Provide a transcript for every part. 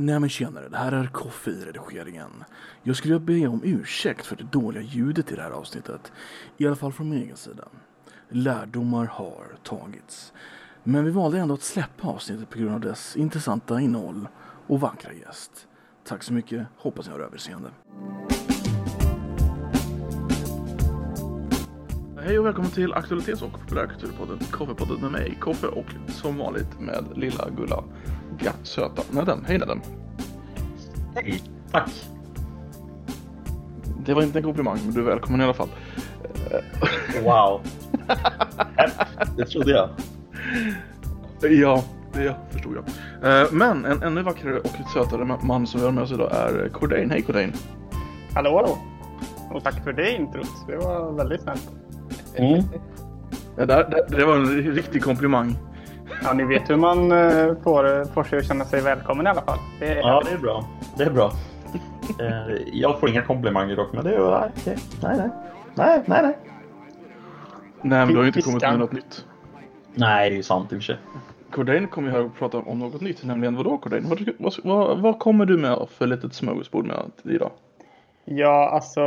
Nej men tjenare, det här är Koffe i redigeringen. Jag skulle vilja be om ursäkt för det dåliga ljudet i det här avsnittet. I alla fall från min egen sida. Lärdomar har tagits. Men vi valde ändå att släppa avsnittet på grund av dess intressanta innehåll och vackra gäst. Tack så mycket, hoppas ni har överseende. Hej och välkommen till Aktualitets och populärkulturpodden Koffepodden med mig, Koffe och som vanligt med lilla gulla ja, söta Nedden. Hej Nedden! Hej! Tack! Det var inte en komplimang, men du är välkommen i alla fall. Wow! det trodde jag. Ja, det förstod jag. Eh, Men en ännu vackrare och sötare man som vi har med oss idag är Cordain. Hej Cordain! Hallå, hallå! Och tack för det introt. Det var väldigt snällt. Mm. Det, det, det var en riktig komplimang. Ja, ni vet hur man eh, får, får sig att känna sig välkommen i alla fall. Det är, Ja, det är bra. Det är bra. Eh, Jag får inga komplimanger dock, men det är nej, okej. Nej, nej. Nej, nej, nej. Nej, men du har ju inte kommit med något nytt. Nej, det är ju sant i och för sig. Cordain kommer ju här och prata om något nytt, nämligen vadå Cordain? Vad, vad, vad, vad kommer du med för litet smörgåsbord med idag? Ja, alltså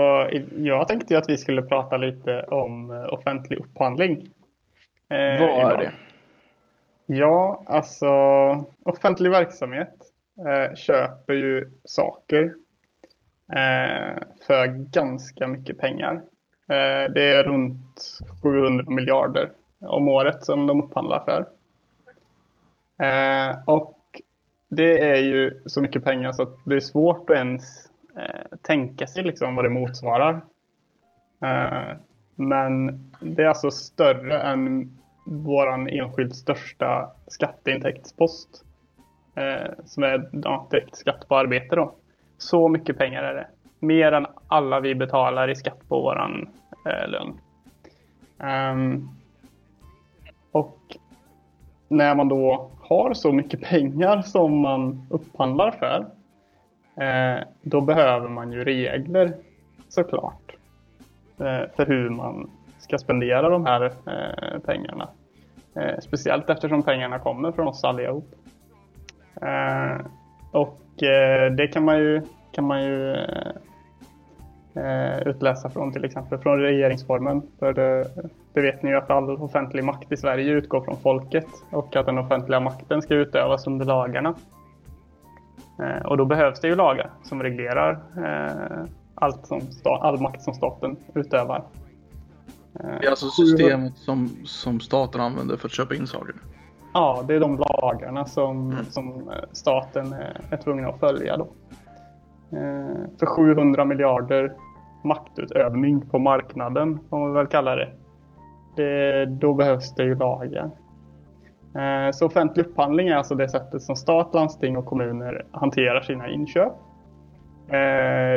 jag tänkte ju att vi skulle prata lite om eh, offentlig upphandling. Eh, Vad är idag. det? Ja, alltså offentlig verksamhet eh, köper ju saker eh, för ganska mycket pengar. Eh, det är runt 700 miljarder om året som de upphandlar för. Eh, och det är ju så mycket pengar så att det är svårt att ens eh, tänka sig liksom vad det motsvarar. Eh, men det är alltså större än våran enskilt största skatteintäktspost. Eh, som är ja, direkt skatt på arbete då. Så mycket pengar är det. Mer än alla vi betalar i skatt på våran eh, lön. Um, och när man då har så mycket pengar som man upphandlar för. Eh, då behöver man ju regler såklart. Eh, för hur man ska spendera de här eh, pengarna. Eh, speciellt eftersom pengarna kommer från oss allihop. Eh, och eh, det kan man ju, kan man ju eh, eh, utläsa från till exempel från regeringsformen. För det, det vet ni ju att all offentlig makt i Sverige utgår från folket och att den offentliga makten ska utövas under lagarna. Eh, och då behövs det ju lagar som reglerar eh, allt som all makt som staten utövar. Eh, Det är alltså systemet som, som staten använder för att köpa in saker. Ja, det är de lagarna som, som eh, staten är, tvungen att följa då. Eh, för 700 miljarder maktutövning på marknaden, får man väl kalla det. det då behövs det ju lagar. Så offentlig upphandling är alltså det sättet som stat, landsting och kommuner hanterar sina inköp.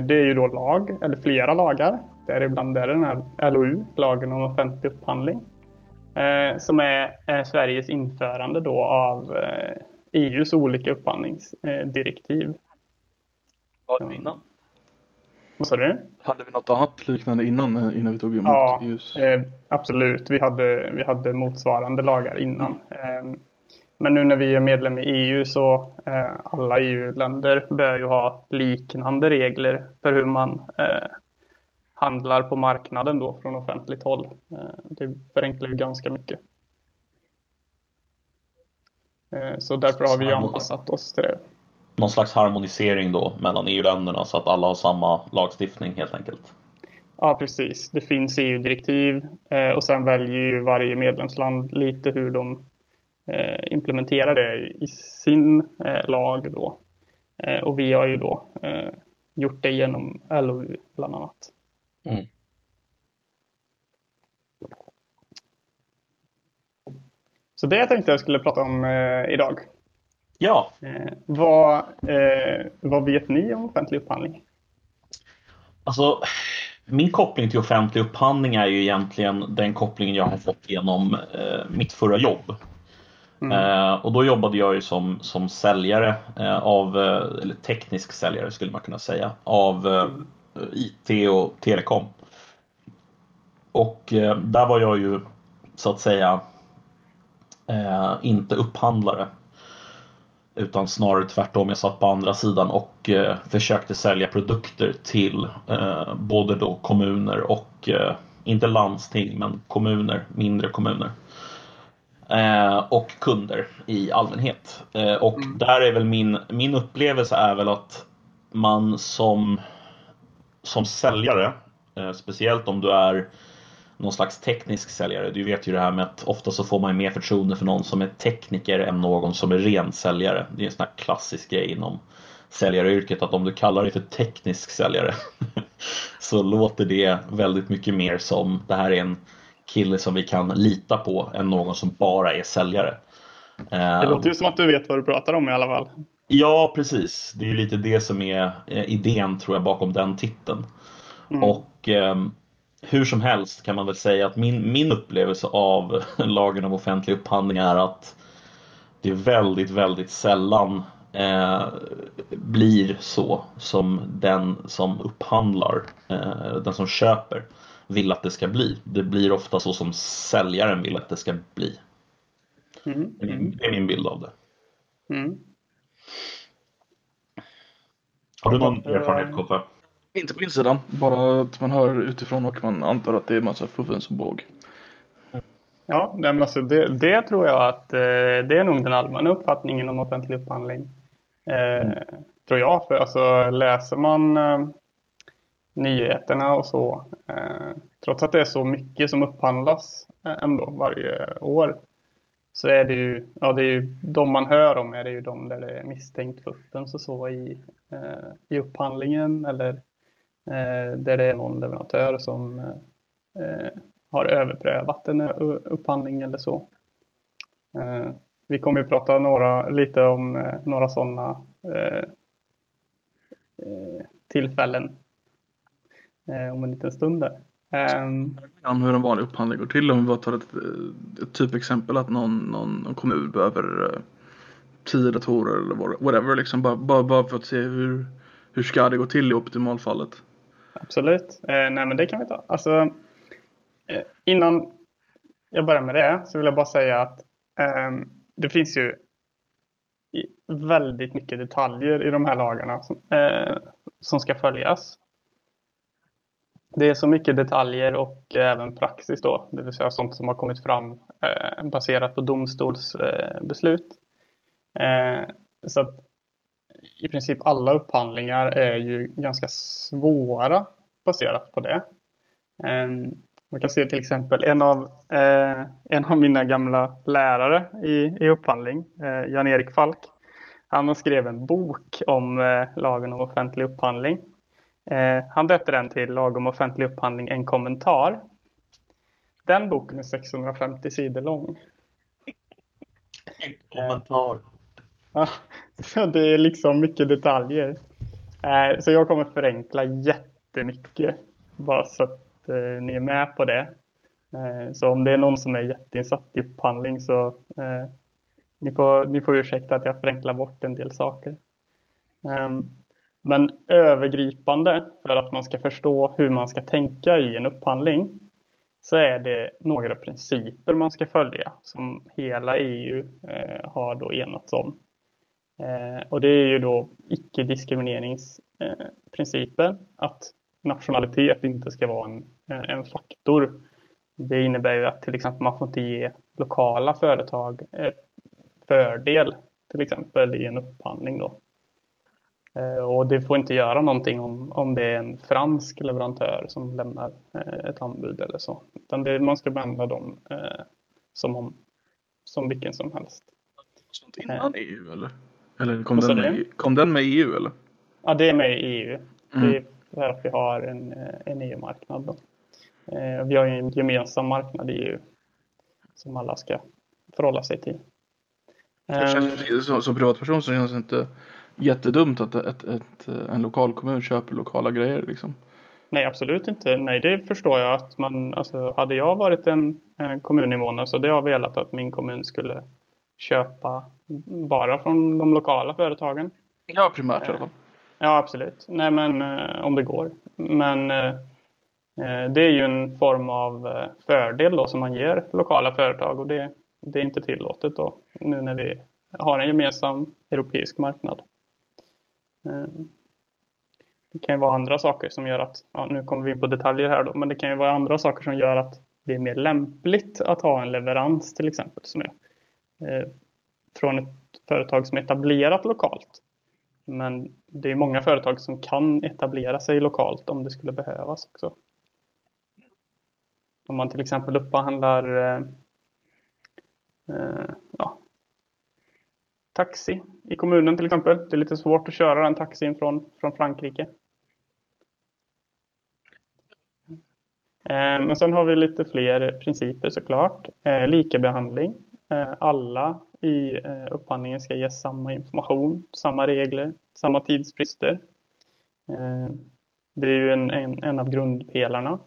Det är ju då lag, eller flera lagar. Däribland är den här LOU, lagen om offentlig upphandling. Eh, som är, Sveriges införande då av eh, EUs olika upphandlingsdirektiv. Vad var det innan? Vad sa du? Hade vi något annat liknande innan, eh, innan vi tog emot Ja, EUs? eh, absolut. Vi hade, vi hade motsvarande lagar innan. Eh, men nu när vi är medlem i EU så eh, alla EU-länder bör ju ha liknande regler för hur man eh, handlar på marknaden då från offentligt håll. Eh, det förenklar ju ganska mycket. Eh, så därför har vi anpassat oss till det. Någon slags harmonisering då mellan EU-länderna så att alla har samma lagstiftning helt enkelt. Ja, precis. Det finns EU-direktiv eh, och sen väljer ju varje medlemsland lite hur de implementerar det i sin lag då. Och vi har ju då gjort det genom LOU bland annat. Mm. Så det tänkte jag skulle prata om eh, idag. Ja, Eh, vad, eh, vad vet ni om offentlig upphandling? alltså min koppling till offentlig upphandling är ju egentligen den kopplingen jag har fått genom eh, mitt förra jobb. Eh, och då jobbade jag ju som, som säljare eh, av, eller teknisk säljare skulle man kunna säga, av eh, IT och telekom. Och eh, där var jag ju så att säga eh, inte upphandlare. Utan snarare tvärtom, jag satt på andra sidan och eh, försökte sälja produkter till både då kommuner och, inte landsting, men kommuner, mindre kommuner. Och kunder i allmänhet. Och mm. där är väl min, min upplevelse är väl att man som, som säljare, eh, speciellt om du är någon slags teknisk säljare. Du vet ju det här med att ofta så får man mer förtroende för någon som är tekniker än någon som är ren säljare. Det är en sån här klassisk grej inom säljaryrket att om du kallar dig för teknisk säljare så låter det väldigt mycket mer som det här är en kille som vi kan lita på än någon som bara är säljare. Det låter ju som att du vet vad du pratar om i alla fall. Ja, precis. Det är lite det som är eh, idén tror jag bakom den titeln. Mm. Och eh, hur som helst kan man väl säga att min, min upplevelse av lagen om offentlig upphandling är att det väldigt, väldigt sällan eh, blir så som den som upphandlar, eh, den som köper, vill att det ska bli. Det blir ofta så som säljaren vill att det ska bli. Mm. Det är min bild av det. Har du någon erfarenhet Koffe? Inte på insidan, bara att man hör utifrån och man antar att det är massa fuffens och båg. Ja, men alltså det, det, tror jag att eh, det är nog den allmänna uppfattningen om offentlig upphandling. Eh, mm. Tror jag, för alltså läser man eh, nyheterna och så, eh, trots att det är så mycket som upphandlas eh, ändå varje år, så är det ju, ja det är ju de man hör om är det ju de där det är misstänkt fuffens och så i, eh, i upphandlingen eller Eh, där det är någon leverantör som eh, har överprövat en upphandling eller så. Eh, vi kommer att prata några, lite om eh, några sådana eh, eh, tillfällen om en liten stund. Där. Um, hur en vanlig upphandling går till. Om vi bara tar ett, ett typexempel att någon, någon, kommun behöver uh, tio datorer eller whatever. Liksom, bara, bara, bara för att se hur, hur ska det gå till i optimalfallet. Absolut. Eh, nej, men det kan vi ta. Alltså, eh, innan jag börjar med det så vill jag bara säga att eh, det finns ju väldigt mycket detaljer i de här lagarna som, eh, som ska följas. Det är så mycket detaljer och eh, även praxis då, det vill säga sånt som har kommit fram eh, baserat på domstolsbeslut. Eh, så att i princip alla upphandlingar är ju ganska svåra baserat på det. Eh, man kan se till exempel en av, eh, en av mina gamla lärare i, i upphandling, eh, Jan-Erik Falk. Han skrev en bok om eh, lagen om offentlig upphandling. Han döpte den till Lag om offentlig upphandling, en kommentar. Den boken är 650 sidor lång. En kommentar. Ja, det är liksom mycket detaljer. Eh, så jag kommer förenkla jättemycket. Bara så att eh, ni är med på det. Eh, så om det är någon som är jätteinsatt i upphandling så ni får, ni får ursäkta att jag förenklar bort en del saker. Ehm, men övergripande för att man ska förstå hur man ska tänka i en upphandling så är det några principer man ska följa som hela EU eh, har då enats om. Eh, och det är ju då icke-diskrimineringsprincipen, att nationalitet inte ska vara en, eh, en faktor. Det innebär ju att till exempel man får inte ge lokala företag eh, fördel, till exempel i en upphandling då. Eh, och det får inte göra någonting om, om det är en fransk leverantör som lämnar eh, ett anbud eller så. Utan det, man ska behandla dem som, om, som vilken som helst. Sånt innan EU eller? Eller kom, den med, kom den med EU eller? Ja, det är med i EU. Mm. Det är för att vi har en, eh, en EU-marknad. Eh, vi har ju en gemensam marknad i EU som alla ska förhålla sig till. Känns, som, som privatperson så känns det inte jättedumt att ett, ett, en lokal kommun köper lokala grejer liksom. Nej, absolut inte. Nej, det förstår jag att man, alltså, hade jag varit en, en kommuninvånare så hade jag velat att min kommun skulle köpa bara från de lokala företagen. Ja, primärt i alla fall. Ja, absolut. Nej, men eh, om det går. Men eh, eh, det är ju en form av fördel då som man ger lokala företag och det, det är inte tillåtet då nu när vi har en gemensam europeisk marknad. Eh, det kan ju vara andra saker som gör att, ja, nu kommer vi in på detaljer här då, men det kan ju vara andra saker som gör att det är mer lämpligt att ha en leverans till exempel som är eh, från ett företag som är etablerat lokalt. Men det är många företag som kan etablera sig lokalt om det skulle behövas också. Om man till exempel upphandlar eh, eh, ja, taxi i kommunen till exempel. Det är lite svårt att köra den taxin från, från Frankrike. Eh, men sen har vi lite fler principer såklart. Eh, likabehandling. Eh, alla i upphandlingen ska ges samma information, samma regler, samma tidsfrister. Det är ju en, en, en av grundpelarna.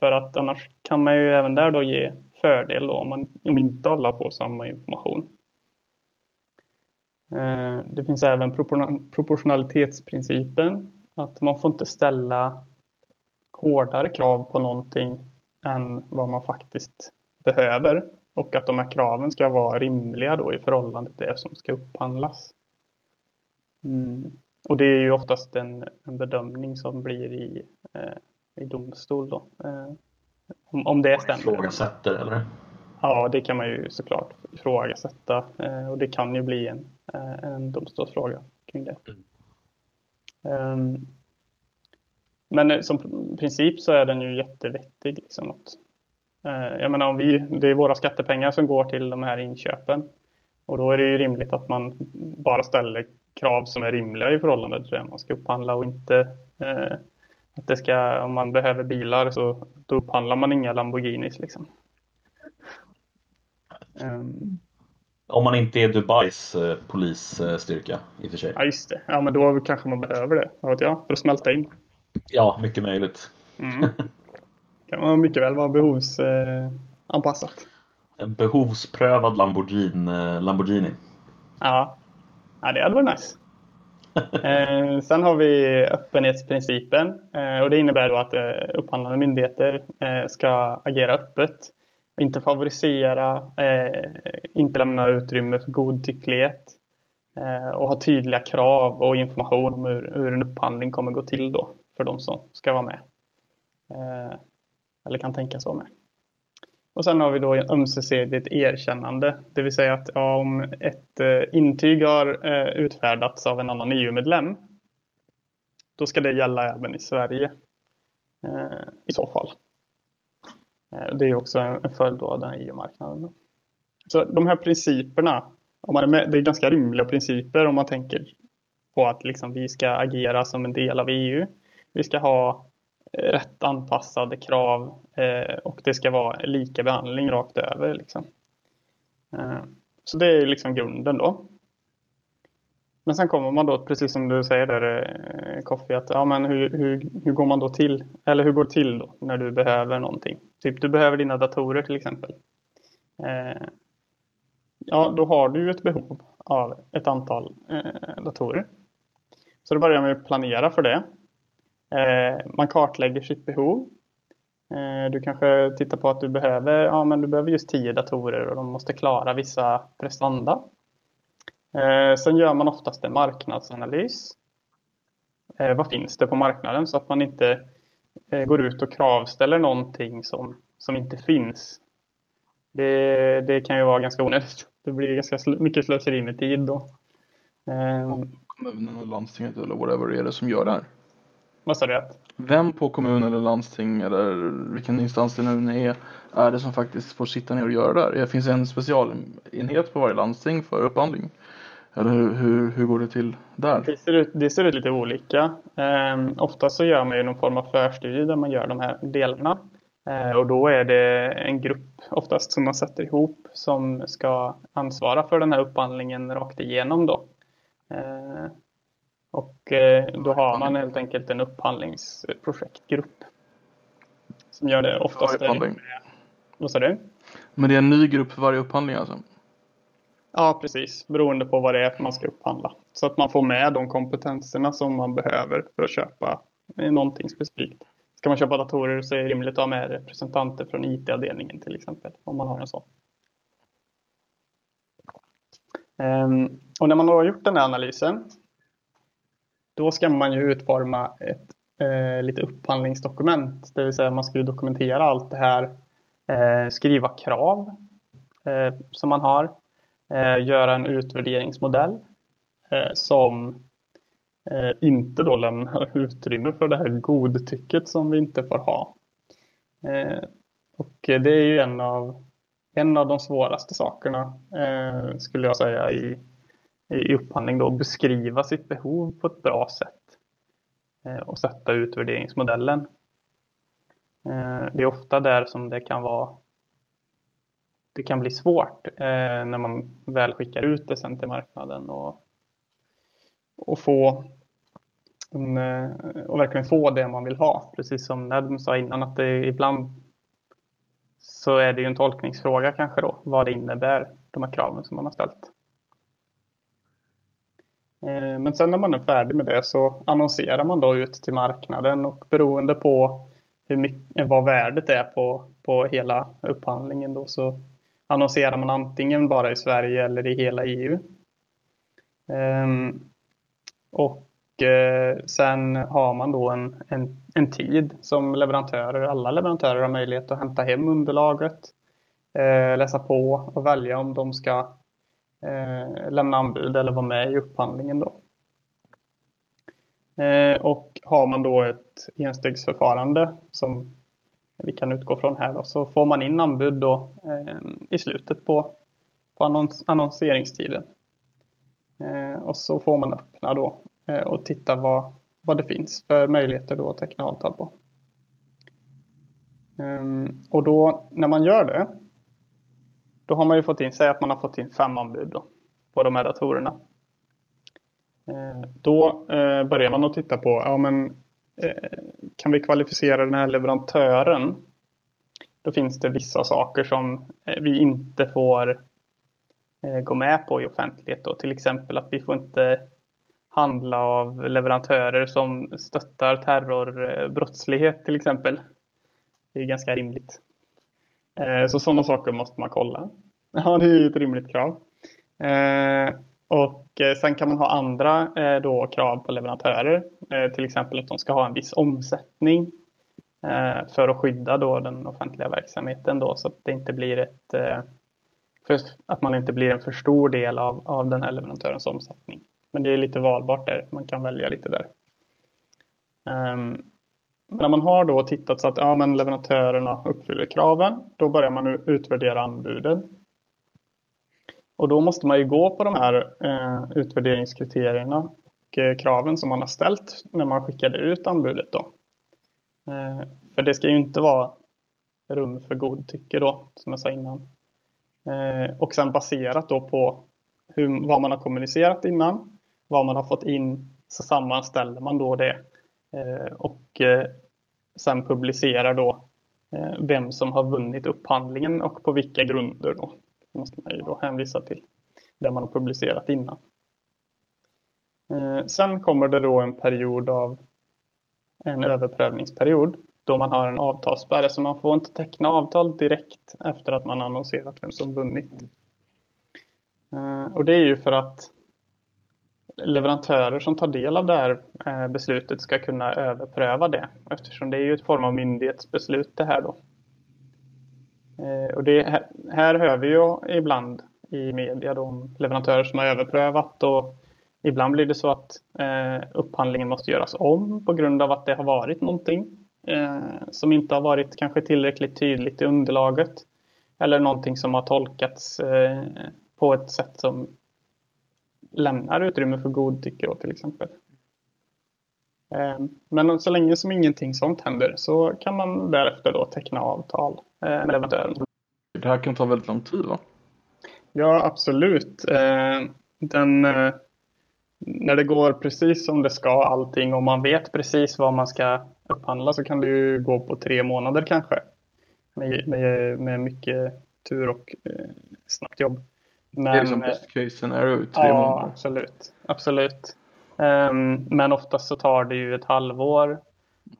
För att annars kan man ju även där då ge fördel då, om, man, om inte alla får samma information. Eh, det finns även proportionalitetsprincipen. Att man får inte ställa hårdare krav på någonting än vad man faktiskt behöver och att de här kraven ska vara rimliga då i förhållande till det som ska upphandlas. Mm. Och det är ju oftast en, en bedömning som blir i, eh, i domstol då. Eh, om, om det stämmer. Ifrågasätter eller? Ja, det kan man ju såklart ifrågasätta eh, och det kan ju bli en, eh, en domstolsfråga kring det. Mm. Um, men eh, som princip så är den ju jättevettig. Liksom att, jag menar om vi, det är våra skattepengar som går till de här inköpen. Och då är det ju rimligt att man bara ställer krav som är rimliga i förhållande till det man ska upphandla och inte eh, att det ska, om man behöver bilar så då upphandlar man inga Lamborghinis liksom. Um, om man inte är Dubais eh, polisstyrka i och för sig. Ja just det, ja men då kanske man behöver det, vet jag, för att smälta in. Ja, mycket möjligt. Mm. kan man mycket väl vara behovsanpassat. Eh, en behovsprövad Lamborghini. Eh, Lamborghini. Ja. ja, det hade varit nice. eh, sen har vi öppenhetsprincipen eh, och det innebär då att eh, upphandlande myndigheter eh, ska agera öppet, inte favorisera, eh, inte lämna utrymme för godtycklighet eh, och ha tydliga krav och information om hur, hur en upphandling kommer gå till då för de som ska vara med. Eh, eller kan tänkas vara med. Och sen har vi då ömsesidigt erkännande, det vill säga att ja, om ett eh, intyg har eh, utfärdats av en annan EU-medlem, då ska det gälla även i Sverige eh, i så fall. Eh, det är också en, följd av den här EU-marknaden. Så de här principerna, om man är med, det är ganska rimliga principer om man tänker på att liksom vi ska agera som en del av EU vi ska ha eh, rätt anpassade krav eh, och det ska vara lika behandling rakt över. Liksom. Så det är liksom grunden då. Men sen kommer man då, precis som du säger där eh, Koffi, att ja, men hur, hur, hur går man då till, eller hur går det till då när du behöver någonting? Typ du behöver dina datorer till exempel. Eh, ja, då har du ju ett behov av ett antal eh, datorer. Så då börjar man ju planera för det. Eh, man kartlägger sitt behov. Eh, du kanske tittar på att du behöver, ja, men du behöver just tio datorer och de måste klara vissa prestanda. Eh, sen gör man oftast en marknadsanalys. Vad finns det på marknaden så att man inte går ut och kravställer någonting som, som inte finns. Det, det kan ju vara ganska onödigt. Det blir ganska mycket slöseri med tid då. Kommunen och landstinget eller whatever är det som gör det här? Vad sa du? Vem på kommun eller landsting eller vilken instans det nu är, är det som faktiskt får sitta ner och göra det här? Det finns en specialenhet på varje landsting för upphandling. Eller hur, hur, hur går det till där? Det ser ut, det ser ut lite olika. Eh, ofta så gör man ju någon form av förstudie där man gör de här delarna. Eh, och då är det en grupp oftast som man sätter ihop som ska ansvara för den här upphandlingen rakt igenom då. Eh, och då har man helt enkelt en upphandlingsprojektgrupp. Som gör det oftast. Med, vad sa du? Men det är en ny grupp för varje upphandling alltså? Ja, precis. Beroende på vad det är man ska upphandla. Så att man får med de kompetenserna som man behöver för att köpa någonting specifikt. Ska man köpa datorer så är det rimligt att ha med representanter från IT-avdelningen till exempel. Om man har en sån. Ehm, och när man har gjort den här analysen då ska man ju utforma ett eh, lite upphandlingsdokument. Det vill säga man ska ju dokumentera allt det här, eh, skriva krav eh, som man har, Eh, göra en utvärderingsmodell eh, som eh, inte då lämnar utrymme för det här godtycket som vi inte får ha. Eh, och det är ju en av, en av de svåraste sakerna eh, skulle jag säga i, i upphandling då, beskriva sitt behov på ett bra sätt. Eh, och sätta utvärderingsmodellen. Eh, det är ofta där som det kan vara det kan bli svårt eh, när man väl skickar ut det sen till marknaden och, och få en, eh, och verkligen få det man vill ha. Precis som Nedm sa innan att det ibland så är det ju en tolkningsfråga kanske då vad det innebär de här kraven som man har ställt. Eh, men sen när man är färdig med det så annonserar man då ut till marknaden och beroende på hur mycket, vad värdet är på, på hela upphandlingen då så annonserar man antingen bara i Sverige eller i hela EU. Ehm, och eh, sen har man då en, en, en tid som leverantörer, alla leverantörer har möjlighet att hämta hem underlaget, eh, läsa på och välja om de ska eh, lämna anbud eller vara med i upphandlingen. Då. Och har man då ett enstegsförfarande som vi kan utgå från här då, så får man in anbud då, eh, i slutet på, på annons annonseringstiden. Eh, och så får man öppna då eh, och titta vad, vad det finns för möjligheter då att teckna avtal på. Eh, och då när man gör det då har man ju fått in, säg att man har fått in fem anbud då, på de här datorerna. Eh, då eh, börjar man att titta på, ja men Eh, kan vi kvalificera den här leverantören? Då finns det vissa saker som eh, vi inte får eh, gå med på i offentlighet. Då. Till exempel att vi får inte handla av leverantörer som stöttar terrorbrottslighet till exempel. Det är ganska rimligt. Så sådana saker måste man kolla. Ja, det är ju ett rimligt krav. Och eh, sen kan man ha andra eh, då krav på leverantörer. Eh, till exempel att de ska ha en viss omsättning för att skydda då den offentliga verksamheten då så att det inte blir ett att man inte blir en för stor del av, av den här leverantörens omsättning. Men det är lite valbart där, man kan välja lite där. Ehm, men när man har då tittat så att ja, men leverantörerna uppfyller kraven, då börjar man utvärdera anbuden. Och då måste man ju gå på de här eh, utvärderingskriterierna och eh, kraven som man har ställt när man skickade ut anbudet. Då. Eh, för det ska ju inte vara rum för godtycke då, som jag sa innan. Eh, och sen baserat då på hur, vad man har kommunicerat innan, vad man har fått in, så sammanställer man då det Eh, och eh, sen publicerar då eh, vem som har vunnit upphandlingen och på vilka grunder. Då. Måste man ju då hänvisa till det man har publicerat innan. Eh, sen kommer det då en period av en överprövningsperiod då man har en avtalsspärr så man får inte teckna avtal direkt efter att man annonserat vem som vunnit. Eh, och det är ju för att leverantörer som tar del av det här eh, beslutet ska kunna överpröva det eftersom det är ju ett form av myndighetsbeslut det här då. Eh, och det, här hör vi ju ibland i media då om leverantörer som har överprövat och ibland blir det så att eh, upphandlingen måste göras om på grund av att det har varit någonting eh, som inte har varit kanske tillräckligt tydligt i underlaget eller någonting som har tolkats eh, på ett sätt som lämnar utrymme för godtycke till exempel. Ehm, men så länge som ingenting sånt händer så kan man därefter då teckna avtal eh, med leverantören. Det här kan ta väldigt lång tid va? Ja, absolut. Ehm, den, eh, när det går precis som det ska allting och man vet precis vad man ska upphandla så kan det ju gå på tre månader kanske. Med, med, med mycket tur och eh, snabbt jobb. Men, det är som best case scenario, tre ja, månader. Absolut, absolut. Um, men oftast så tar det ju ett halvår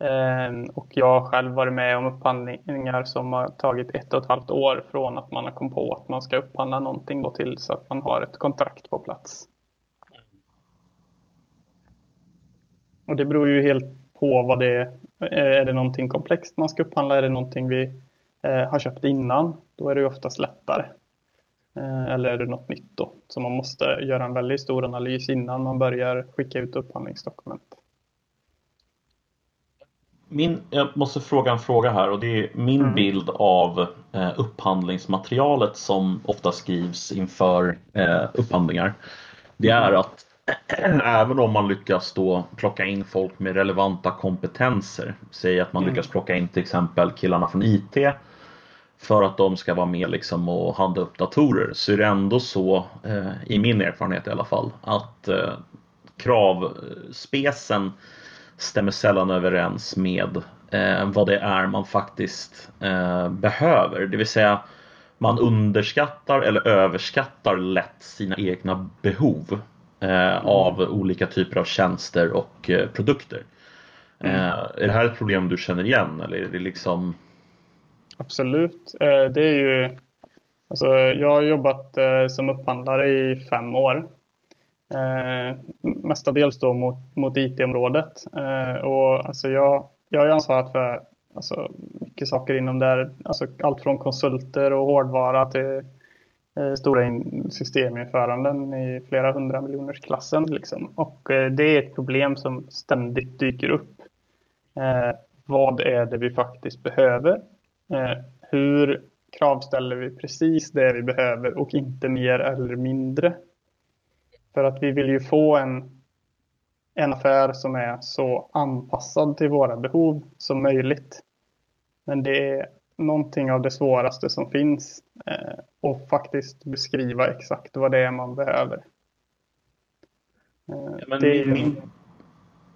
ehm, och jag har själv varit med om upphandlingar som har tagit ett och ett halvt år från att man har kommit på att man ska upphandla någonting då till så att man har ett kontrakt på plats. Och det beror ju helt på vad det är. Är det någonting komplext man ska upphandla? Är det någonting vi eh, har köpt innan? Då är det ju oftast lättare. Eh, eller är det något nytt då? Så man måste göra en väldigt stor analys innan man börjar skicka ut upphandlingsdokument. Min, jag måste fråga en fråga här och det är min mm. bild av eh, upphandlingsmaterialet som ofta skrivs inför eh, upphandlingar. Det är mm. att även om man lyckas då plocka in folk med relevanta kompetenser, säg att man mm. lyckas plocka in till exempel killarna från IT för att de ska vara med liksom och handla upp datorer så är det ändå så, eh, i min erfarenhet i alla fall, att eh, kravspecen stämmer sällan överens med eh, vad det är man faktiskt eh, behöver. Det vill säga man underskattar eller överskattar lätt sina egna behov eh, av olika typer av tjänster och produkter. Mm. Är det här ett problem du känner igen eller är det liksom? Absolut. Eh, det är ju Alltså, jag har jobbat eh, som upphandlare i fem år eh, mestadels då mot, mot IT-området. Och alltså jag, jag har ansvarat för alltså, mycket saker inom där. Alltså allt från konsulter och hårdvara till stora systeminföranden i flera hundra miljoners klassen. Liksom. Och det är ett problem som ständigt dyker upp. Eh, vad är det vi faktiskt behöver? Eh, hur kravställer vi precis det vi behöver och inte mer eller mindre? För att vi vill ju få en, en affär som är så anpassad till våra behov som möjligt. Men det är någonting av det svåraste som finns eh, och faktiskt beskriva exakt vad det är man behöver. Eh, ja, det är... min,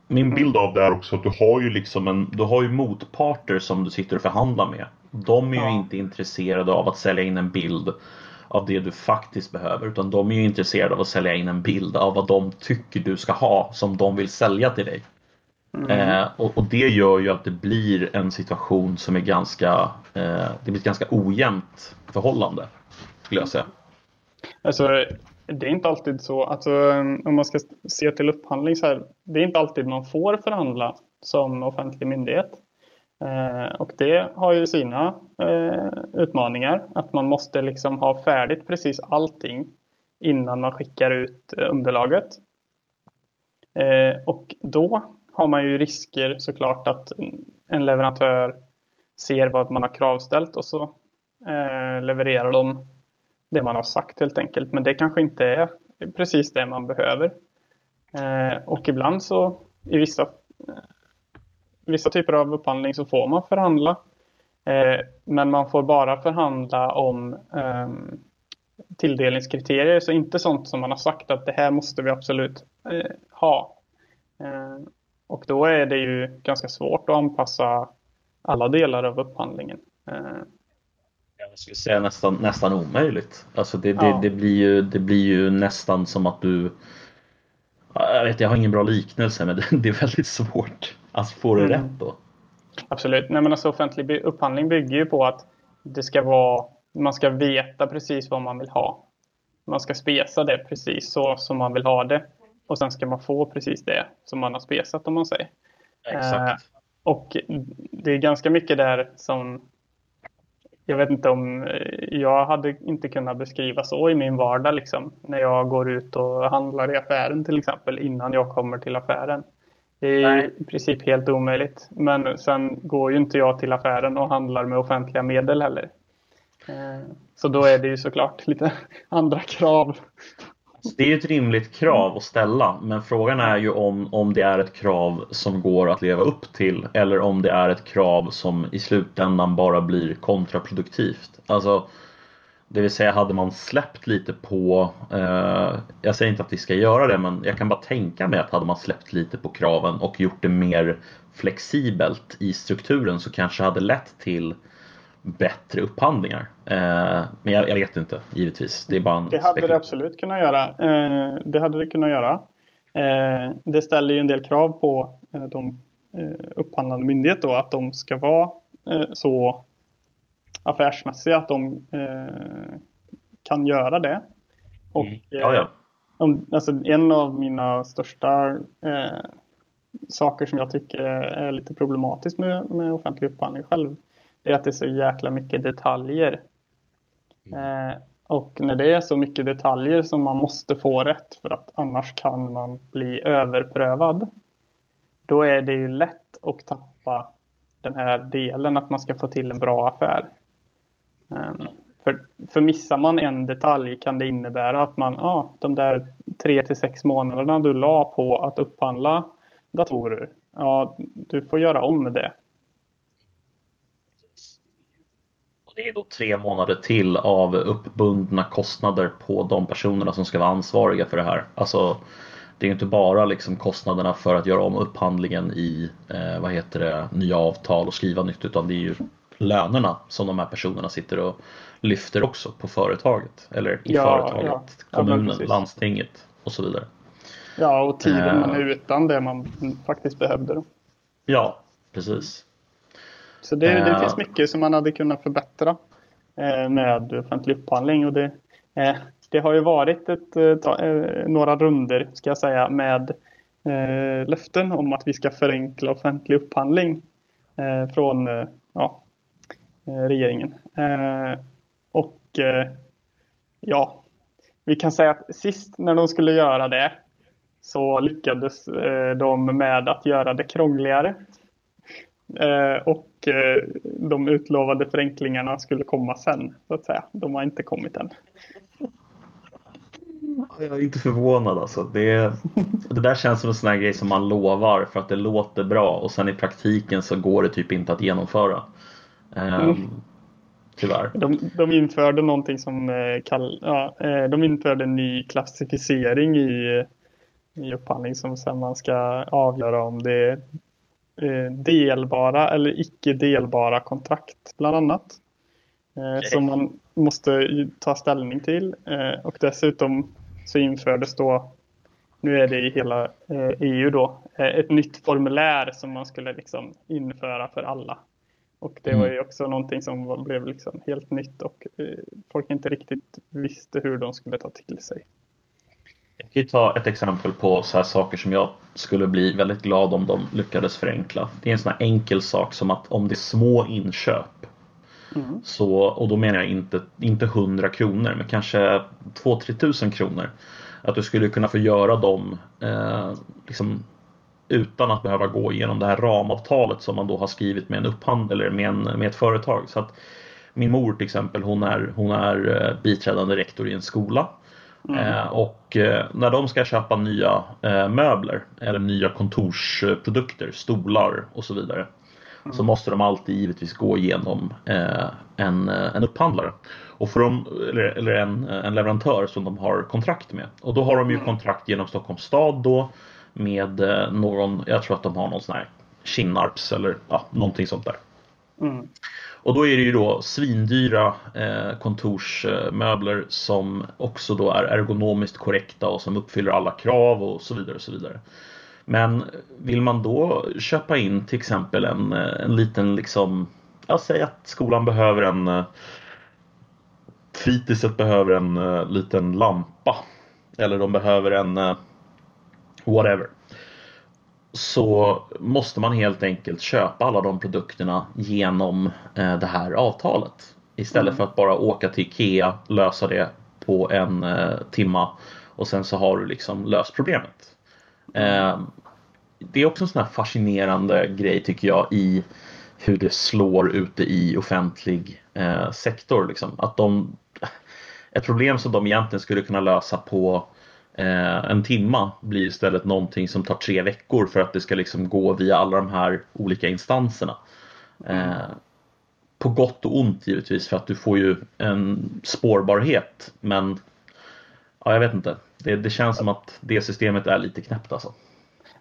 min bild av det är också att du har ju liksom en, du har ju motparter som du sitter och förhandlar med. De är ju ja. inte intresserade av att sälja in en bild av det du faktiskt behöver utan de är ju intresserade av att sälja in en bild av vad de tycker du ska ha som de vill sälja till dig. Mm. Eh, och, och, det gör ju att det blir en situation som är ganska, eh, det blir ett ganska ojämnt förhållande skulle jag säga. Alltså, det är inte alltid så, alltså, om man ska se till upphandling så här, det är inte alltid man får förhandla som offentlig myndighet. Eh, och det har ju sina eh, utmaningar. Att man måste liksom ha färdigt precis allting innan man skickar ut eh, underlaget. Eh, och då har man ju risker såklart att en leverantör ser vad man har kravställt och så eh, levererar de det man har sagt helt enkelt. Men det kanske inte är precis det man behöver. Eh, och ibland så i vissa vissa typer av upphandling så får man förhandla. Eh, men man får bara förhandla om eh, tilldelningskriterier, så inte sånt som man har sagt att det här måste vi absolut eh, ha. Eh, och då är det ju ganska svårt att anpassa alla delar av upphandlingen. Eh, jag skulle säga nästan, nästan omöjligt. Alltså det, det, ja. det, blir ju, det blir ju nästan som att du jag vet, jag har ingen bra liknelse men det, är väldigt svårt. Alltså får du mm. rätt då? Absolut. Nej, men alltså, offentlig upphandling bygger ju på att det ska vara, man ska veta precis vad man vill ha. Man ska spesa det precis så som man vill ha det. Och sen ska man få precis det som man har spesat om man säger. Exakt. Eh, och det är ganska mycket där som jag vet inte om jag hade inte kunnat beskriva så i min vardag liksom. När jag går ut och handlar i affären till exempel innan jag kommer till affären. Det är Nej. i princip helt omöjligt. Men sen går ju inte jag till affären och handlar med offentliga medel heller. Eh, så då är det ju såklart lite andra krav. Det är ett rimligt krav att ställa men frågan är ju om, om det är ett krav som går att leva upp till eller om det är ett krav som i slutändan bara blir kontraproduktivt. Alltså det vill säga hade man släppt lite på, eh, jag säger inte att vi ska göra det men jag kan bara tänka mig att hade man släppt lite på kraven och gjort det mer flexibelt i strukturen så kanske hade lett till bättre upphandlingar. Eh, men jag, jag, vet inte givetvis. Det, är bara det hade det absolut kunnat göra. Eh, det hade det kunnat göra. Eh, det ställer ju en del krav på eh, de upphandlande myndighet då att de ska vara så affärsmässiga att de kan göra det. Och, mm. ja, ja. Alltså, en av mina största eh, saker som jag tycker är lite problematiskt med, med offentlig upphandling själv är att det är så jäkla mycket detaljer. Mm. Eh, och när det är så mycket detaljer som man måste få rätt för att annars kan man bli överprövad. Då är det ju lätt att tappa den här delen att man ska få till en bra affär. Ehm, för, för missar man en detalj kan det innebära att man, ja, ah, de där tre till sex månaderna du la på att upphandla datorer, ja, du får göra om det. det är då tre månader till av uppbundna kostnader på de personerna som ska vara ansvariga för det här. Alltså, det är inte bara liksom kostnaderna för att göra om upphandlingen i eh, vad heter det, nya avtal och skriva nytt utan det är ju lönerna som de här personerna sitter och lyfter också på företaget eller i ja, företaget, ja. kommunen, ja, landstinget och så vidare. Ja, och tiden man är eh. utan det man faktiskt behövde. Ja, precis. Så det, det finns mycket som man hade kunnat förbättra eh, med offentlig upphandling. Och det, eh, det har ju varit ett, några runder ska jag säga med löften om att vi ska förenkla offentlig upphandling från ja, Eh, regeringen. Eh, och eh, ja, vi kan säga att sist när de skulle göra det så lyckades de med att göra det krångligare. Och Eh, de utlovade förenklingarna skulle komma sen, så att säga. De har inte kommit än. Jag är inte förvånad alltså. Det, det där känns som en sån här grej som man lovar för att det låter bra och sen i praktiken så går det typ inte att genomföra. Um, tyvärr. De, de införde någonting som eh, kall, ja, eh, de införde en ny klassificering i, i upphandling som sen man ska avgöra om det är Eh, delbara eller icke delbara kontrakt bland annat. Okay. Som man måste ta ställning till. Och dessutom så infördes då, nu är det i hela EU e då, ett nytt formulär som man skulle liksom införa för alla. Och det var ju mm. också någonting som blev liksom helt nytt och folk inte riktigt visste hur de skulle ta till sig. Jag kan ju ta ett exempel på så här saker som jag skulle bli väldigt glad om de lyckades förenkla. Det är en sån här enkel sak som att om det är små inköp mm. så, och då menar jag inte, inte 100 kronor men kanske 2-3 tusen kronor. Att du skulle kunna få göra dem eh, liksom, utan att behöva gå igenom det här ramavtalet som man då har skrivit med en upphandlare med, en, med ett företag. Så att min mor till exempel hon är, hon är eh, biträdande rektor i en skola Mm. Eh, och eh, när de ska köpa nya eh, möbler eller nya kontorsprodukter, stolar och så vidare. Mm. Så måste de alltid givetvis gå igenom en, en upphandlare. Och för dem, eller, eller en, en leverantör som de har kontrakt med. Och då har de ju mm. kontrakt genom Stockholms stad då med någon, jag tror att de har någon sån här Kinnarps eller ja, någonting sånt där. Mm. Och då är det ju då svindyra eh, kontorsmöbler som också då är ergonomiskt korrekta och som uppfyller alla krav och så vidare och så vidare. Men vill man då köpa in till exempel en, eh, en liten liksom, jag säger att skolan behöver en eh, Fritidset behöver en liten lampa. Eller de behöver en whatever så måste man helt enkelt köpa alla de produkterna genom eh, det här avtalet. Istället mm. för att bara åka till Ikea, lösa det på en eh, timma och sen så har du liksom löst problemet. Eh, det är också en sån här fascinerande grej tycker jag i hur det slår ute i offentlig eh, sektor. Liksom. Att de, ett problem som de egentligen skulle kunna lösa på Eh, Eh, en timma blir istället någonting som tar tre veckor för att det ska liksom gå via alla de här olika instanserna. Eh, på gott och ont givetvis för att du får ju en spårbarhet men ja, jag vet inte. Det, det känns som att det systemet är lite knäppt alltså.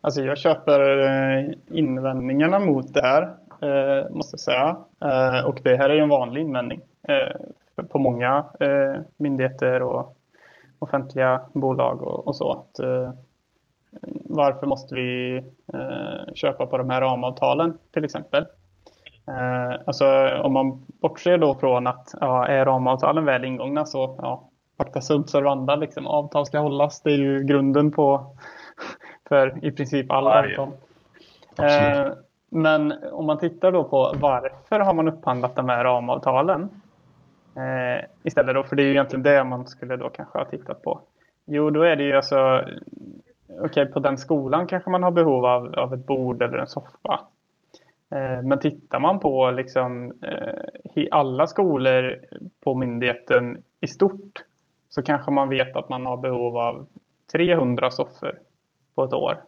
Alltså jag köper eh, invändningarna mot det här eh, måste jag säga. Och det här är ju en vanlig invändning på många myndigheter och offentliga bolag och, och så. Att, eh, varför måste vi eh, köpa på de här ramavtalen till exempel? Eh, alltså om man bortser då från att ja, är ramavtalen väl ingångna så ja, pacta sunt servanda, liksom, avtal ska hållas. Det är ju grunden på för i princip alla avtal. Eh, men om man tittar då på varför har man upphandlat de här ramavtalen? Eh, istället då, för det är ju egentligen det man skulle då kanske ha tittat på. Jo, då är det ju alltså, okej okay, på den skolan kanske man har behov av, av ett bord eller en soffa. Eh, men tittar man på liksom, eh, alla skolor på myndigheten i stort så kanske man vet att man har behov av 300 soffor på ett år.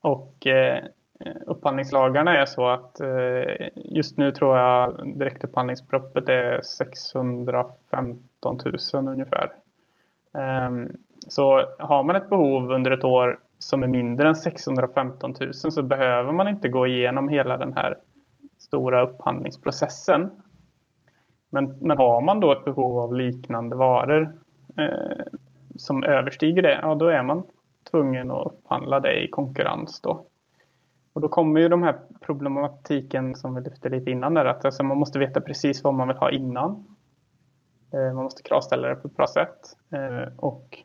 Och eh, Eh, upphandlingslagarna är så att eh, just nu tror jag direktupphandlingsbeloppet är 615 000 ungefär. Um, så har man ett behov under ett år som är mindre än 615 000 så behöver man inte gå igenom hela den här stora upphandlingsprocessen. Men, men har man då ett behov av liknande varor eh, som överstiger det, ja då är man tvungen att upphandla det i konkurrens då. Och då kommer ju de här problematiken som vi lyfte lite innan där, att alltså man måste veta precis vad man vill ha innan. Eh, man måste kravställa det på ett bra sätt. Eh, och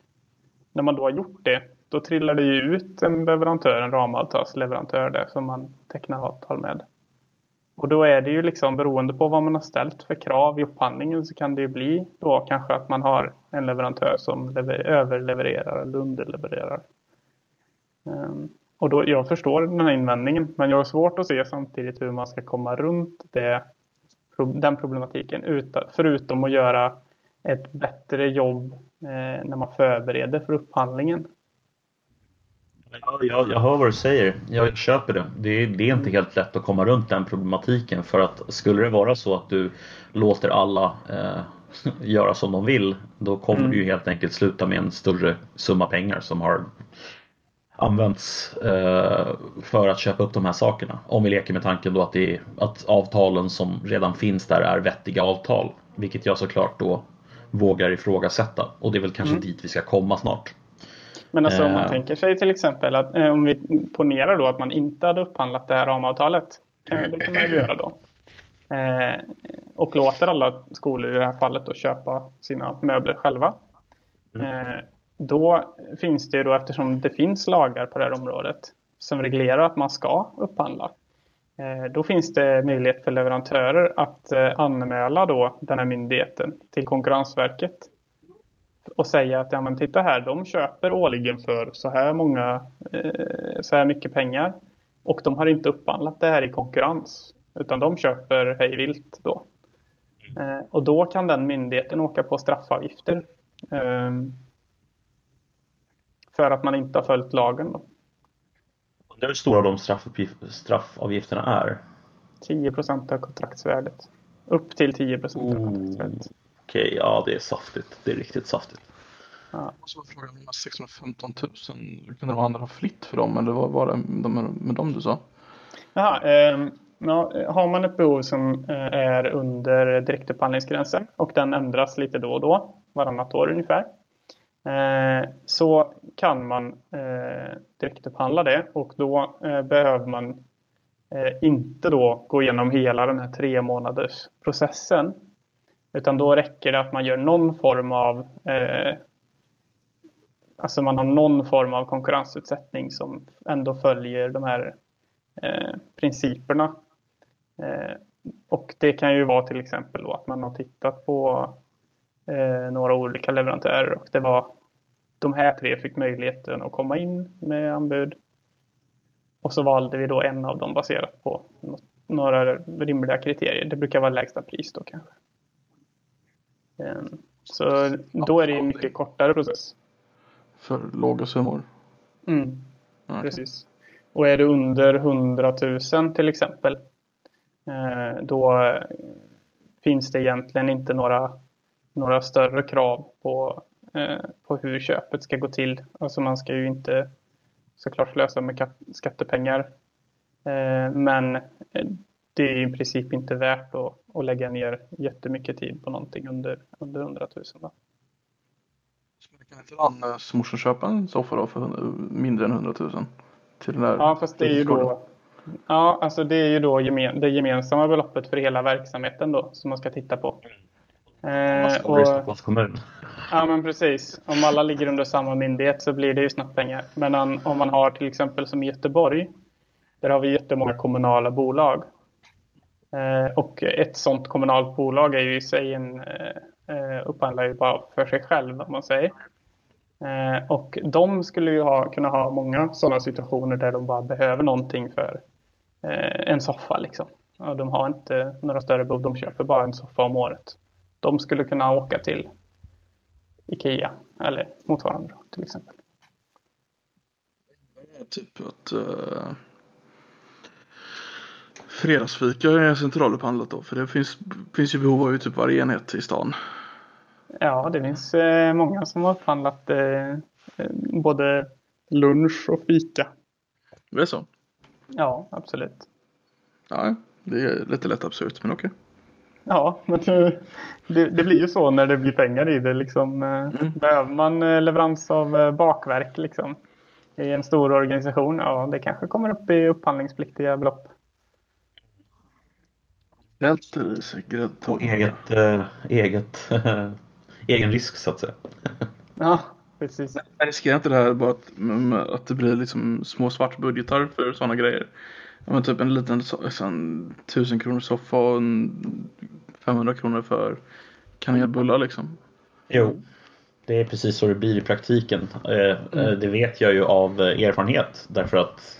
när man då har gjort det, då trillar det ju ut en leverantör, en ramavtalsleverantör där som man tecknar avtal med. Och då är det ju liksom beroende på vad man har ställt för krav i upphandlingen så kan det ju bli då kanske att man har en leverantör som överlevererar eller underlevererar. Um, och då, jag förstår den här invändningen men jag har svårt att se samtidigt hur man ska komma runt det, den problematiken utan, förutom att göra ett bättre jobb eh, när man förbereder för upphandlingen. Ja, jag, jag hör vad du säger. Jag köper det. det. är, det. är inte helt lätt att komma runt den problematiken för att skulle det vara så att du låter alla eh, göra som de vill då kommer mm. du helt enkelt sluta med en större summa pengar som har använts eh, för att köpa upp de här sakerna. Om vi leker med tanken då att, det är, att avtalen som redan finns där är vettiga avtal. Vilket jag såklart då vågar ifrågasätta och det är väl kanske mm. dit vi ska komma snart. Men alltså om man eh. tänker sig till exempel att eh, om vi ponerar då att man inte hade upphandlat det här ramavtalet. Eh, det kan man ju göra då. Eh, och låter alla skolor i det här fallet då köpa sina möbler själva. Mm. Eh, då finns det då eftersom det finns lagar på det här området som reglerar att man ska upphandla. Eh, då finns det möjlighet för leverantörer att anmäla då den här myndigheten till Konkurrensverket och säga att ja, men titta här, de köper årligen för så här många, eh, så här mycket pengar och de har inte upphandlat det här i konkurrens utan de köper hej vilt då. Eh, och då kan den myndigheten åka på straffavgifter eh, för att man inte har följt lagen. Då. Hur stora de straffavgifterna är? 10 procent av kontraktsvärdet. Upp till 10 procent av kontraktsvärdet. Okej, okay, ja det är saftigt. Det är riktigt saftigt. Ja. Och så var frågan om 615 000, kunde de andra ha flytt för dem eller vad var det med dem du sa? Jaha, eh, ja, har man ett behov som eh, är under direktupphandlingsgränsen och den ändras lite då och då, varannat år ungefär. Eh, så kan man eh, direktupphandla det och då eh, behöver man eh, inte då gå igenom hela den här tre månaders processen utan då räcker det att man gör någon form av eh, Alltså man har någon form av konkurrensutsättning som ändå följer de här eh, principerna. Eh, och det kan ju vara till exempel då att man har tittat på eh, några olika leverantörer och det var de här tre fick möjligheten att komma in med anbud. Och så valde vi då en av dem baserat på några rimliga kriterier. Det brukar vara lägsta pris då kanske. Ehm, så då är det en mycket kortare process. För låga summor? Mm, okay. precis. Och är det under 100 000 till exempel eh, då finns det egentligen inte några, några större krav på, eh, på hur köpet ska gå till. Alltså man ska ju inte såklart slösa med skattepengar. Eh, men det är i princip inte värt att, att lägga ner jättemycket tid på någonting under, under 100 000. Då. Kan inte Annes morsan köpa en soffa då för mindre än 100 000? Till den där ja, fast det är ju då... Ja, alltså det är ju då gemen, det gemensamma beloppet för hela verksamheten då som man ska titta på. Eh, och, Stockholms kommun. Ja, men precis. Om alla ligger under samma myndighet så blir det ju snabbt pengar. Men om man har till exempel som i Göteborg, där har vi jättemånga kommunala bolag. Eh, och ett sådant kommunalt bolag är ju i sig en eh, eh upphandlar ju bara för sig själv om man säger. Eh, och de skulle ju ha, kunna ha många sådana situationer där de bara behöver någonting för eh, en soffa liksom. Och de har inte några större behov, de köper bara en soffa om året. De skulle kunna åka till Ikea eller motsvarande till exempel. Typ att uh, fredagsfika är centralupphandlat då för det finns, finns ju behov av typ varje enhet i stan. Ja, det finns eh, många som har upphandlat eh, både lunch och fika. Det är så? Ja, absolut. Ja, det är lite lätt absurt men okej. Ja, men det, det, blir ju så när det blir pengar i det. Liksom, eh, mm. Behöver man eh, leverans av eh, bakverk liksom, i en stor organisation, ja det kanske kommer upp i upphandlingspliktiga belopp. Helt På eget, äh, eget egen risk så att säga. Ja, precis. Men riskerar inte det här bara att, att det blir liksom små svartbudgetar för sådana grejer? Ja, men typ en liten en, tusen kronor soffa och en 500 kronor för kanelbullar liksom. Jo, det är precis så det blir i praktiken. Eh, mm. Det vet jag ju av erfarenhet därför att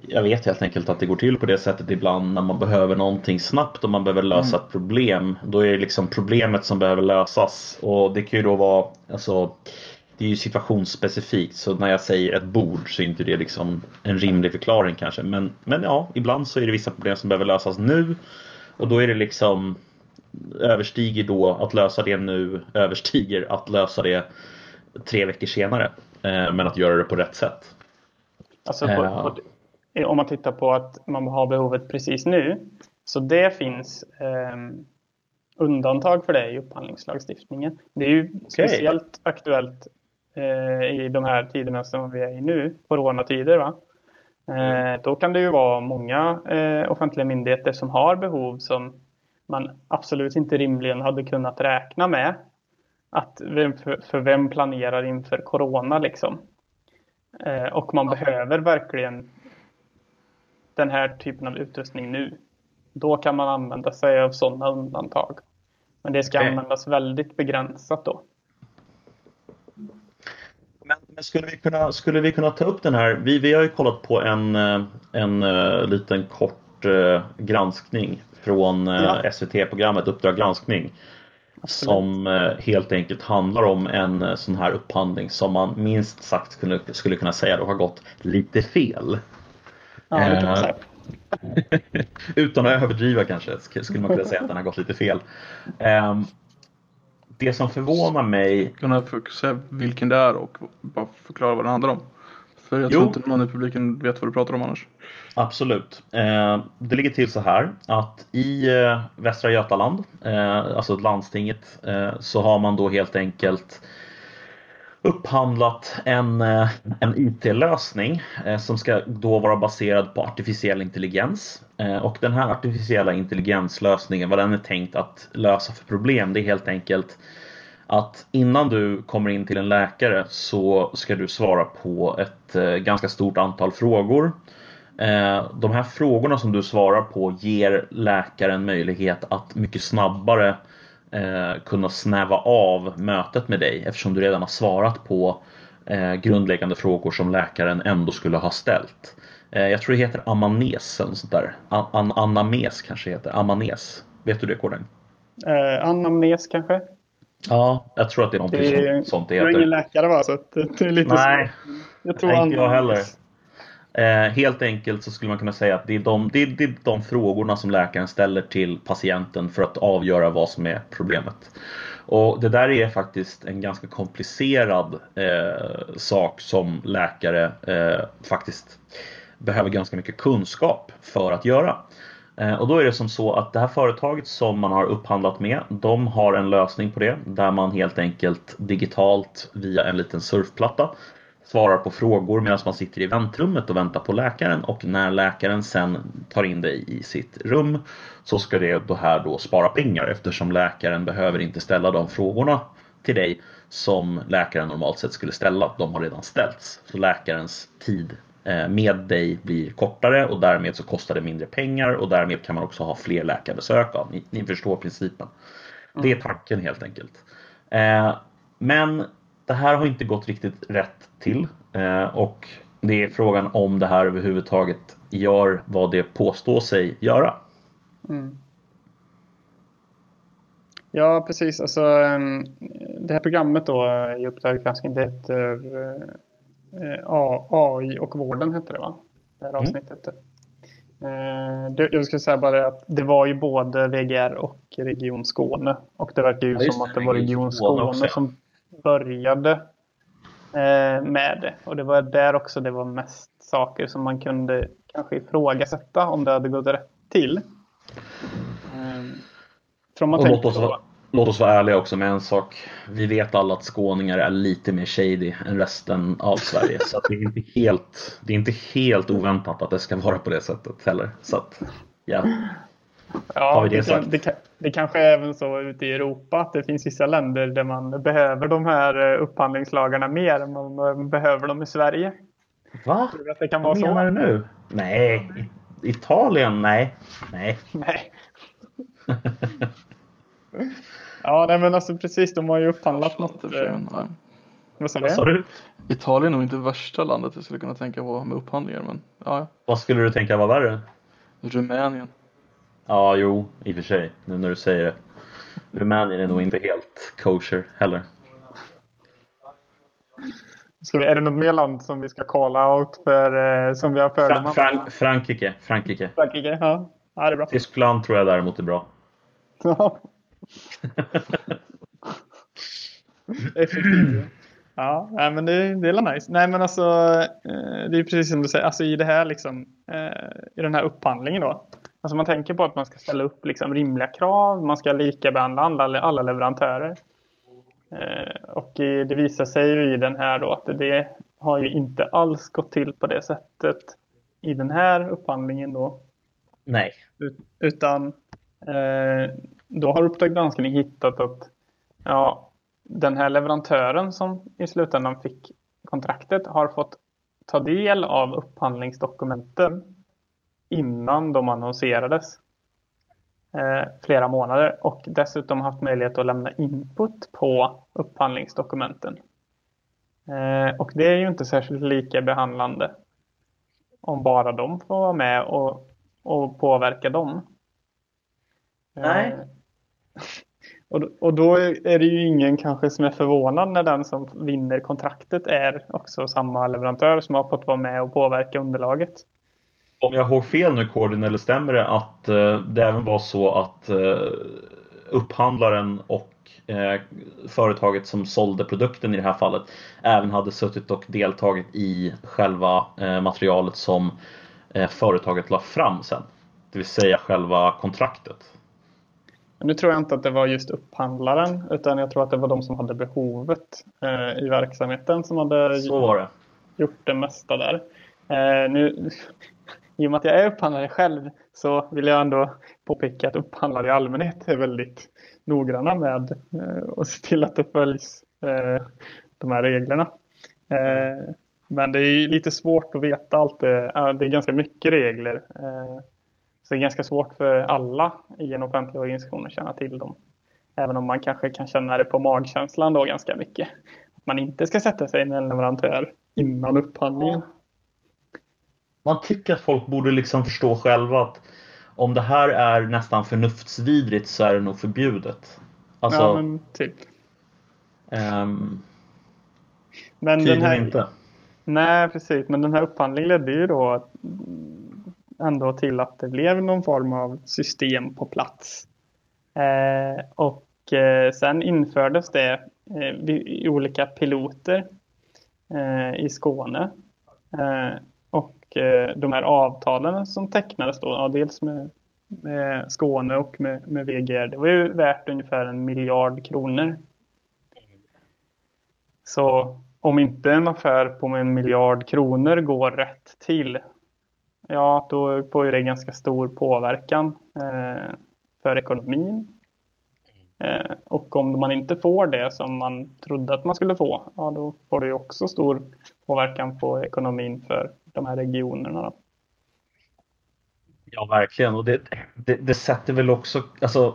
jag vet helt enkelt att det går till på det sättet ibland när man behöver någonting snabbt och man behöver lösa mm. ett problem. Då är det liksom problemet som behöver lösas och det kan ju då vara alltså det är ju situationsspecifikt så när jag säger ett bord så är inte det liksom en rimlig förklaring kanske. Men, men ja, ibland så är det vissa problem som behöver lösas nu och då är det liksom överstiger då att lösa det nu överstiger att lösa det tre veckor senare. Eh, men att göra det på rätt sätt. Alltså på, på, om man tittar på att man har behovet precis nu. Så det finns eh, undantag för det i upphandlingslagstiftningen. Det är ju okay. speciellt aktuellt eh, i de här tiderna som vi är i nu, coronatider. Va? Eh, då kan det ju vara många eh, offentliga myndigheter som har behov som man absolut inte rimligen hade kunnat räkna med. Att för, vem planerar inför corona liksom? Eh, och man behöver verkligen den här typen av utrustning nu. Då kan man använda sig av sådana undantag. Men det ska okay. användas väldigt begränsat då. Skulle, vi kunna, skulle vi kunna ta upp den här? Vi, vi har ju kollat på en, eh, en, eh, liten kort uh, granskning från ja. SVT-programmet Uppdrag granskning. Absolut. Som helt enkelt handlar om en sån här upphandling som man minst sagt skulle, skulle kunna säga då har gått lite fel. Ja, det kan man säga. Utan att överdriva kanske skulle man kunna säga att den har gått lite fel. Det som förvånar mig... Kunna säga vilken det är och bara förklara vad den handlar om. För jag tror jo. inte någon i publiken vet vad du pratar om annars. Absolut. Eh, det ligger till så här att i eh, Västra Götaland, eh, alltså landstinget, så har man då helt enkelt upphandlat en, en IT-lösning som ska då vara baserad på artificiell intelligens. Eh, och den här artificiella intelligenslösningen, vad den är tänkt att lösa för problem, det är helt enkelt att innan du kommer in till en läkare så ska du svara på ett eh, ganska stort antal frågor. Eh, de här frågorna som du svarar på ger läkaren möjlighet att mycket snabbare kunna snäva av mötet med dig eftersom du redan har svarat på grundläggande frågor som läkaren ändå skulle ha ställt. Eh, jag tror det heter amanes eller sånt där. An anames kanske heter. Amanes. Vet du det Kåren? Eh, anamnes kanske? Ja, jag tror att det är någonting det är, sånt det heter. Jag är ingen läkare va? Så det är lite Nej, jag tror inte jag heller. Eh, helt enkelt så skulle man kunna säga att det är, de, det, är, det är de frågorna som läkaren ställer till patienten för att avgöra vad som är problemet. Och det där är faktiskt en ganska komplicerad eh, sak som läkare eh, faktiskt behöver ganska mycket kunskap för att göra. Eh, och då är det som så att det här företaget som man har upphandlat med, de har en lösning på det där man helt enkelt digitalt via en liten surfplatta svarar på frågor medan man sitter i väntrummet och väntar på läkaren och när läkaren sen tar in dig i sitt rum så ska det då här då spara pengar eftersom läkaren behöver inte ställa de frågorna till dig som läkaren normalt sett skulle ställa. De har redan ställts. Så läkarens tid med dig blir kortare och därmed så kostar det mindre pengar och därmed kan man också ha fler läkarbesök av. Ni, ni förstår principen. Det är tanken helt enkelt. Eh, men det här har inte gått riktigt rätt till eh, och det är frågan om det här överhuvudtaget gör vad det påstår sig göra. Mm. Ja, precis. Alltså, ehm, det här programmet då i Uppdrag granskning det eh, AI och vården heter det va? Det här avsnittet. Mm. Jag skulle säga bara att det var ju både VGR och Region Skåne. Och det verkar ju ja, som att det var Region Skåne, Skåne som började eh, med det. Och det var där också det var mest saker som man kunde kanske ifrågasätta om det hade gått rätt till. Från man låt, oss vara, låt oss vara ärliga också med en sak. Vi vet alla att skåningar är lite mer shady än resten av Sverige. så det, är inte helt, det är inte helt oväntat att det ska vara på det sättet heller. Så att, ja. Ja, det, sagt. Det, det, kanske är även så ute i Europa att det finns vissa länder där man behöver de här eh, upphandlingslagarna mer än man behöver dem i Sverige. Va? det kan Vad menar du nu? Nej, Italien? Nej. Nej. Nej. ja, nej, men alltså precis. De har ju upphandlat något. Eh, vad sa du? Italien är nog inte värsta landet jag skulle kunna tänka på med upphandlingar. Men, ja. Vad skulle du tänka var värre? Rumänien. Ja, jo, i och för sig. Nu när du säger det. Rumänien är nog inte helt kosher heller. Ska vi, är det något mer land som vi ska calla out för, eh, som vi har fördomar Frank Frankrike. Frankrike. Frankrike, ja. ja. det är bra. Tyskland tror jag däremot är bra. Ja. Effektivt. Ja, men det, det är nice. Nej, men alltså, eh, det är precis som du säger, alltså i det här liksom, eh, i den här upphandlingen då. Alltså man tänker på att man ska ställa upp liksom rimliga krav, man ska lika behandla alla, alla leverantörer. Eh, och det visar sig ju i den här då att det har ju inte alls gått till på det sättet i den här upphandlingen då. Nej. Utan Eh, då har Uppdrag granskning hittat att ja, den här leverantören som i slutändan fick kontraktet har fått ta del av upphandlingsdokumenten innan de annonserades eh, flera månader och dessutom haft möjlighet att lämna input på upphandlingsdokumenten. Eh, och det är ju inte särskilt lika behandlande om bara de får vara med och, och påverka dem. Nej. Och, och då är det ju ingen kanske som är förvånad när den som vinner kontraktet är också samma leverantör som har fått vara med och påverka underlaget. Om jag har fel nu Cordin, eller stämmer det att eh, det även var så att eh, upphandlaren och eh, företaget som sålde produkten i det här fallet även hade suttit och deltagit i själva materialet som företaget la fram sen? Det vill säga själva kontraktet. Nu tror jag inte att det var just upphandlaren utan jag tror att det var de som hade behovet eh, i verksamheten som hade det. gjort det mesta där. Eh, nu, I och med att jag är upphandlare själv så vill jag ändå påpeka att upphandlare i allmänhet är väldigt noggranna med eh, att se till att det följs eh, de här reglerna. Eh, men det är lite svårt att veta allt. Det, det är ganska mycket regler. Så det är ganska svårt för alla i en offentlig organisation att känna till dem. Även om man kanske kan känna det på magkänslan då ganska mycket. Att man inte ska sätta sig med en leverantör innan upphandlingen. Man tycker att folk borde liksom förstå själva att om det här är nästan förnuftsvidrigt så är det nog förbjudet. Alltså, ja, men typ. Um, men den här, inte. Nej, precis. Men den här upphandlingen ledde ju då ändå till att det blev någon form av system på plats. Eh, och eh, sen infördes det eh, i olika piloter eh, i Skåne. Eh, och eh, de här avtalen som tecknades då, ja, dels med med Skåne och med, med VGR. Det var ju värt ungefär en miljard kronor. Så om inte en affär på en miljard kronor går rätt till, ja då får det ganska stor påverkan eh, för ekonomin. Eh, och om man inte får det som man trodde att man skulle få, ja då får det ju också stor påverkan på ekonomin för de här regionerna. Då. Ja, verkligen. Och det, det, det, sätter väl också, alltså,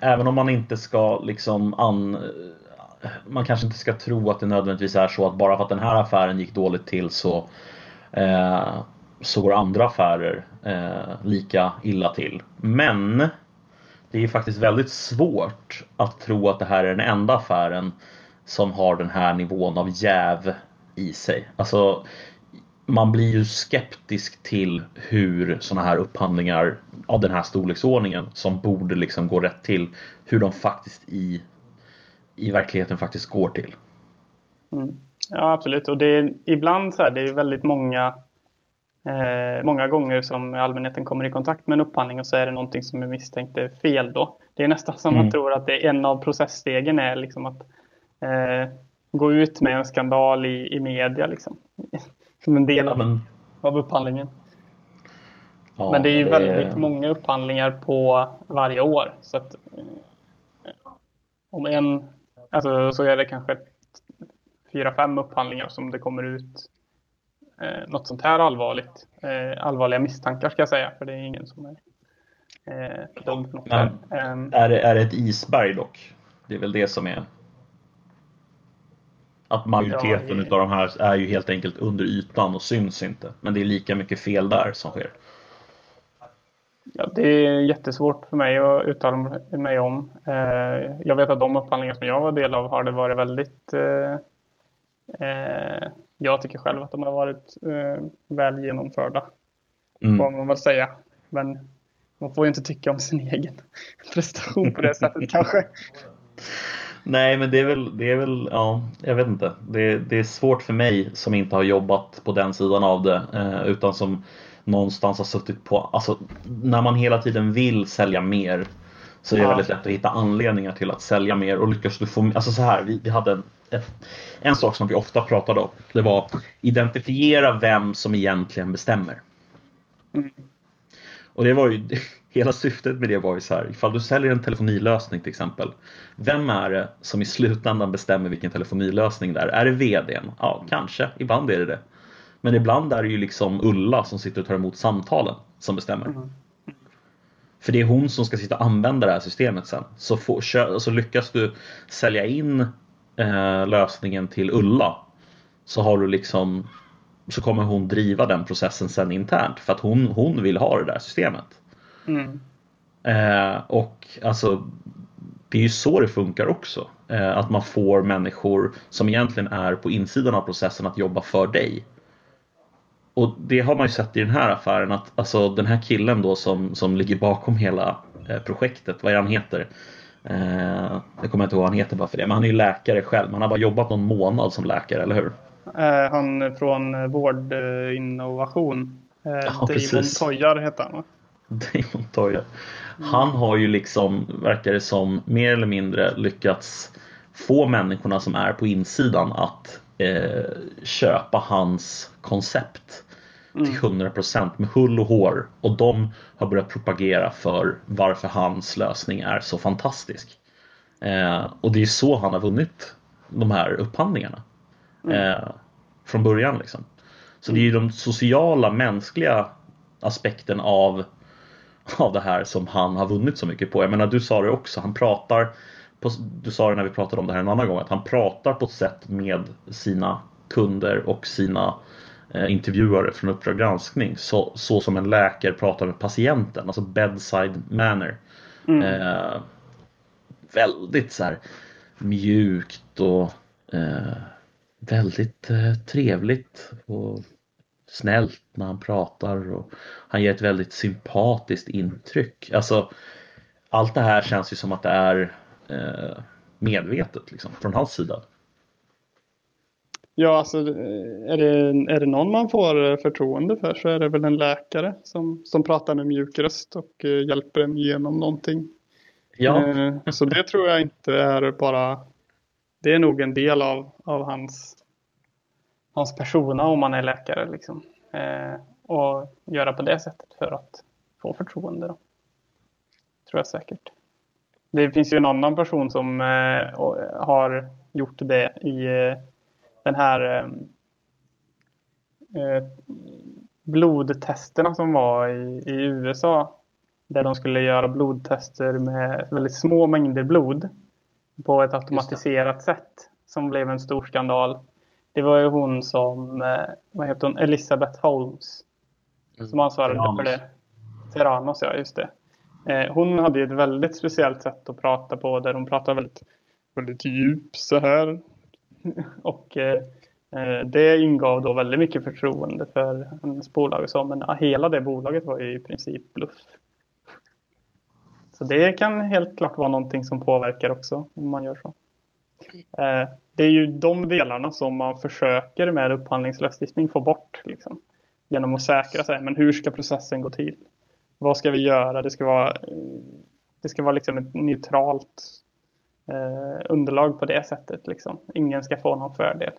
även om man inte ska liksom an, man kanske inte ska tro att det nödvändigtvis är så att bara för att den här affären gick dåligt till så, eh, så går andra affärer eh, lika illa till. Men det är faktiskt väldigt svårt att tro att det här är den enda affären som har den här nivån av jäv i sig. Alltså, man blir ju skeptisk till hur sådana här upphandlingar av den här storleksordningen som borde liksom gå rätt till, hur de faktiskt i, i verkligheten faktiskt går till. Mm. Ja absolut och det är ibland så här, det är väldigt många eh, många gånger som allmänheten kommer i kontakt med en upphandling och så är det någonting som är misstänkt är fel då. Det är nästan som mm. man tror att det är en av processstegen är liksom att eh, gå ut med en skandal i, i media liksom. Som en del av, av upphandlingen. Ja, men det är ju det... väldigt många upphandlingar på varje år. Så att, eh, om en, alltså, så är det kanske fyra, fem upphandlingar som det kommer ut eh, något sånt här allvarligt. Eh, allvarliga misstankar ska jag säga, för det är ingen som är eh, dömd för något Men, ehm. är, det, är det ett isberg dock? Det är väl det som är att majoriteten ja, av de här är ju helt enkelt under ytan och syns inte. Men det är lika mycket fel där som sker. Ja, det är jättesvårt för mig att uttala mig om. Eh, jag vet att de upphandlingar som jag var del av har det varit väldigt eh, eh, jag tycker själv att de har varit väl genomförda. Mm. Får man väl säga. Men man får ju inte tycka om sin egen prestation på det sättet kanske. Nej, men det är väl, det är väl ja, jag vet inte. Det, det är svårt för mig som inte har jobbat på den sidan av det, eh, utan som någonstans har suttit på, alltså när man hela tiden vill sälja mer så är det ja. väldigt lätt att hitta anledningar till att sälja mer och lyckas du få, alltså så här, vi, vi hade en, en sak som vi ofta pratade om, det var identifiera vem som egentligen bestämmer. Mm. Och det var ju, hela syftet med det var ju så här, ifall du säljer en telefonilösning till exempel. Vem är det som i slutändan bestämmer vilken telefonilösning det är? Är det VDn? Ja, kanske. Ibland är det det. Men ibland är det ju liksom Ulla som sitter och tar emot samtalen som bestämmer. Mm. För det är hon som ska sitta och använda det här systemet sen. Så, får, så lyckas du sälja in eh, lösningen till Ulla så har du liksom så kommer hon driva den processen sen internt för att hon, hon vill ha det där systemet. Mm. Eh, och alltså det är ju så det funkar också. Eh, att man får människor som egentligen är på insidan av processen att jobba för dig. Och det har man ju sett i den här affären att alltså den här killen då som, som ligger bakom hela eh, projektet, vad är han heter? Eh, jag kommer inte ihåg vad han heter bara för det, men han är ju läkare själv. Han har bara jobbat någon månad som läkare, eller hur? Eh, han från Vårdinnovation. Eh, ja, Damon precis. Toyar heter han va? Damon Toyar. Han har ju liksom, verkar det som, mer eller mindre lyckats få människorna som är på insidan att eh, köpa hans koncept till 100% mm. med hull och hår och de har börjat propagera för varför hans lösning är så fantastisk. Eh, och det är så han har vunnit de här upphandlingarna. Mm. Eh, från början liksom. Så det är ju de sociala, mänskliga aspekten av av det här som han har vunnit så mycket på. Jag menar du sa det också, han pratar på, du sa det när vi pratade om det här en annan gång, att han pratar på ett sätt med sina kunder och sina intervjuare från Uppdrag granskning så, så som en läkare pratar med patienten, alltså bedside manner. Mm. Eh, väldigt så här mjukt och eh, väldigt eh, trevligt och snällt när han pratar och han ger ett väldigt sympatiskt intryck. Alltså, allt det här känns ju som att det är eh, medvetet liksom, från hans sida. Ja, alltså är det, är det någon man får förtroende för så är det väl en läkare som, som pratar med mjuk röst och eh, hjälper en igenom någonting. Ja. Eh, så det tror jag inte är bara, det är nog en del av, av hans, hans persona om man är läkare liksom. Eh, och göra på det sättet för att få förtroende då. Tror jag säkert. Det finns ju en annan person som eh, har gjort det i eh, den här eh, eh, blodtesterna som var i, i USA. Där de skulle göra blodtester med väldigt små mängder blod. På ett automatiserat sätt. Som blev en stor skandal. Det var ju hon som, eh, vad heter hon, Elisabeth Holmes. Som ansvarade för det. Terranos, ja just det. Eh, hon hade ju ett väldigt speciellt sätt att prata på. Där hon pratade väldigt, väldigt djup så här. Och eh, det ingav då väldigt mycket förtroende för hennes bolag och så, men hela det bolaget var ju i princip bluff. Så det kan helt klart vara någonting som påverkar också om man gör så. Eh, det är ju de delarna som man försöker med upphandlingslagstiftning få bort. Liksom, genom att säkra sig. Men hur ska processen gå till? Vad ska vi göra? Det ska vara, eh, det ska vara liksom ett neutralt eh, underlag på det sättet. Liksom. Ingen ska få någon fördel.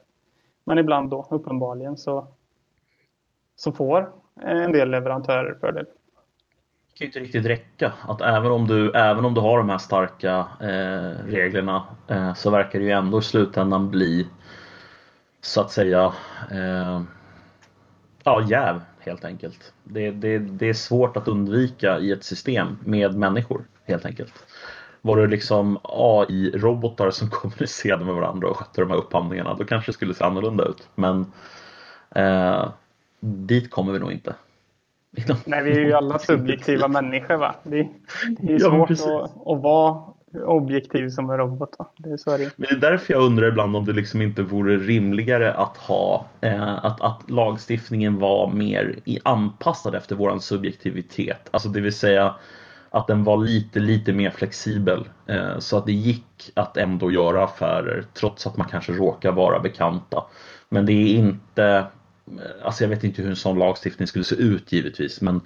Men ibland då uppenbarligen så, så får eh, en del leverantörer fördel. Det kan ju inte riktigt räcka att även om du, även om du har de här starka eh, reglerna eh, så verkar det ju ändå i slutändan bli så att säga eh, ja, jäv helt enkelt. Det, det, det är svårt att undvika i ett system med människor helt enkelt. Var det liksom AI-robotar som kommunicerade med varandra och skötte de här upphandlingarna då kanske det skulle se annorlunda ut. Men eh, dit kommer vi nog inte. Nej, vi är ju alla subjektiva människor va. Det, det är svårt ja, att, att vara objektiv som en robot. Va? Det är så det. Men det är därför jag undrar ibland om det liksom inte vore rimligare att ha eh, att, att lagstiftningen var mer anpassad efter våran subjektivitet. Alltså det vill säga att den var lite, lite mer flexibel eh, så att det gick att ändå göra affärer trots att man kanske råkar vara bekanta. Men det är inte, eh, alltså jag vet inte hur en sån lagstiftning skulle se ut givetvis men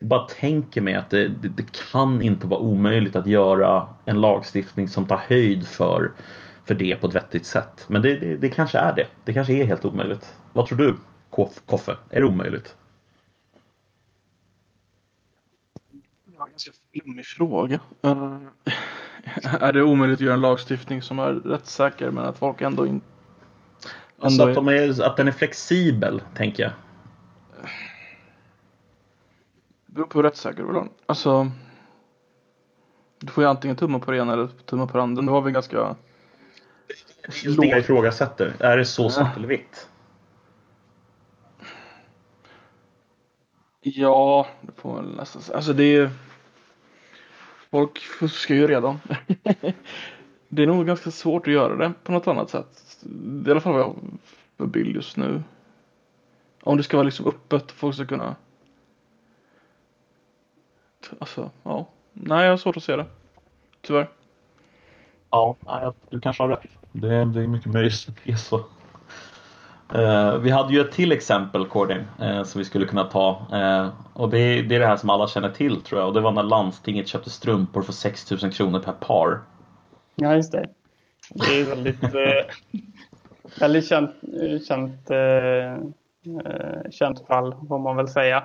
bara tänker mig att det, det, det, kan inte vara omöjligt att göra en lagstiftning som tar höjd för, för det på ett vettigt sätt. Men det, det, det kanske är det. Det kanske är helt omöjligt. Vad tror du, Koffe? Är det omöjligt? Flummig fråga. Uh, är det omöjligt att göra en lagstiftning som är rättssäker men att folk ändå inte... Alltså att, de är, att den är flexibel, tänker jag. Det beror på hur rättssäker du vill Alltså... Du får ju antingen tumma på det ena eller tumma på det andra. Nu har vi ganska... Det är det jag ifrågasätter. Är det så svart eller vitt? Ja, det får man nästan säga. Alltså det är Folk fuskar ju redan. det är nog ganska svårt att göra det på något annat sätt. Det är i alla fall vad jag har för bild just nu. Om det ska vara liksom öppet och folk ska kunna Alltså, ja. Nej, jag har svårt att se det. Tyvärr. Ja, du kanske har rätt. Det, det är mycket möjligt att det är så. Uh, vi hade ju ett till exempel, Cordin, uh, som vi skulle kunna ta. Uh, och det, det, är det här som alla känner till tror jag. Och det var när landstinget köpte strumpor för 6000 kronor per par. Ja, just det. Det är väldigt, väldigt känt, känt, känt fall, får man väl säga.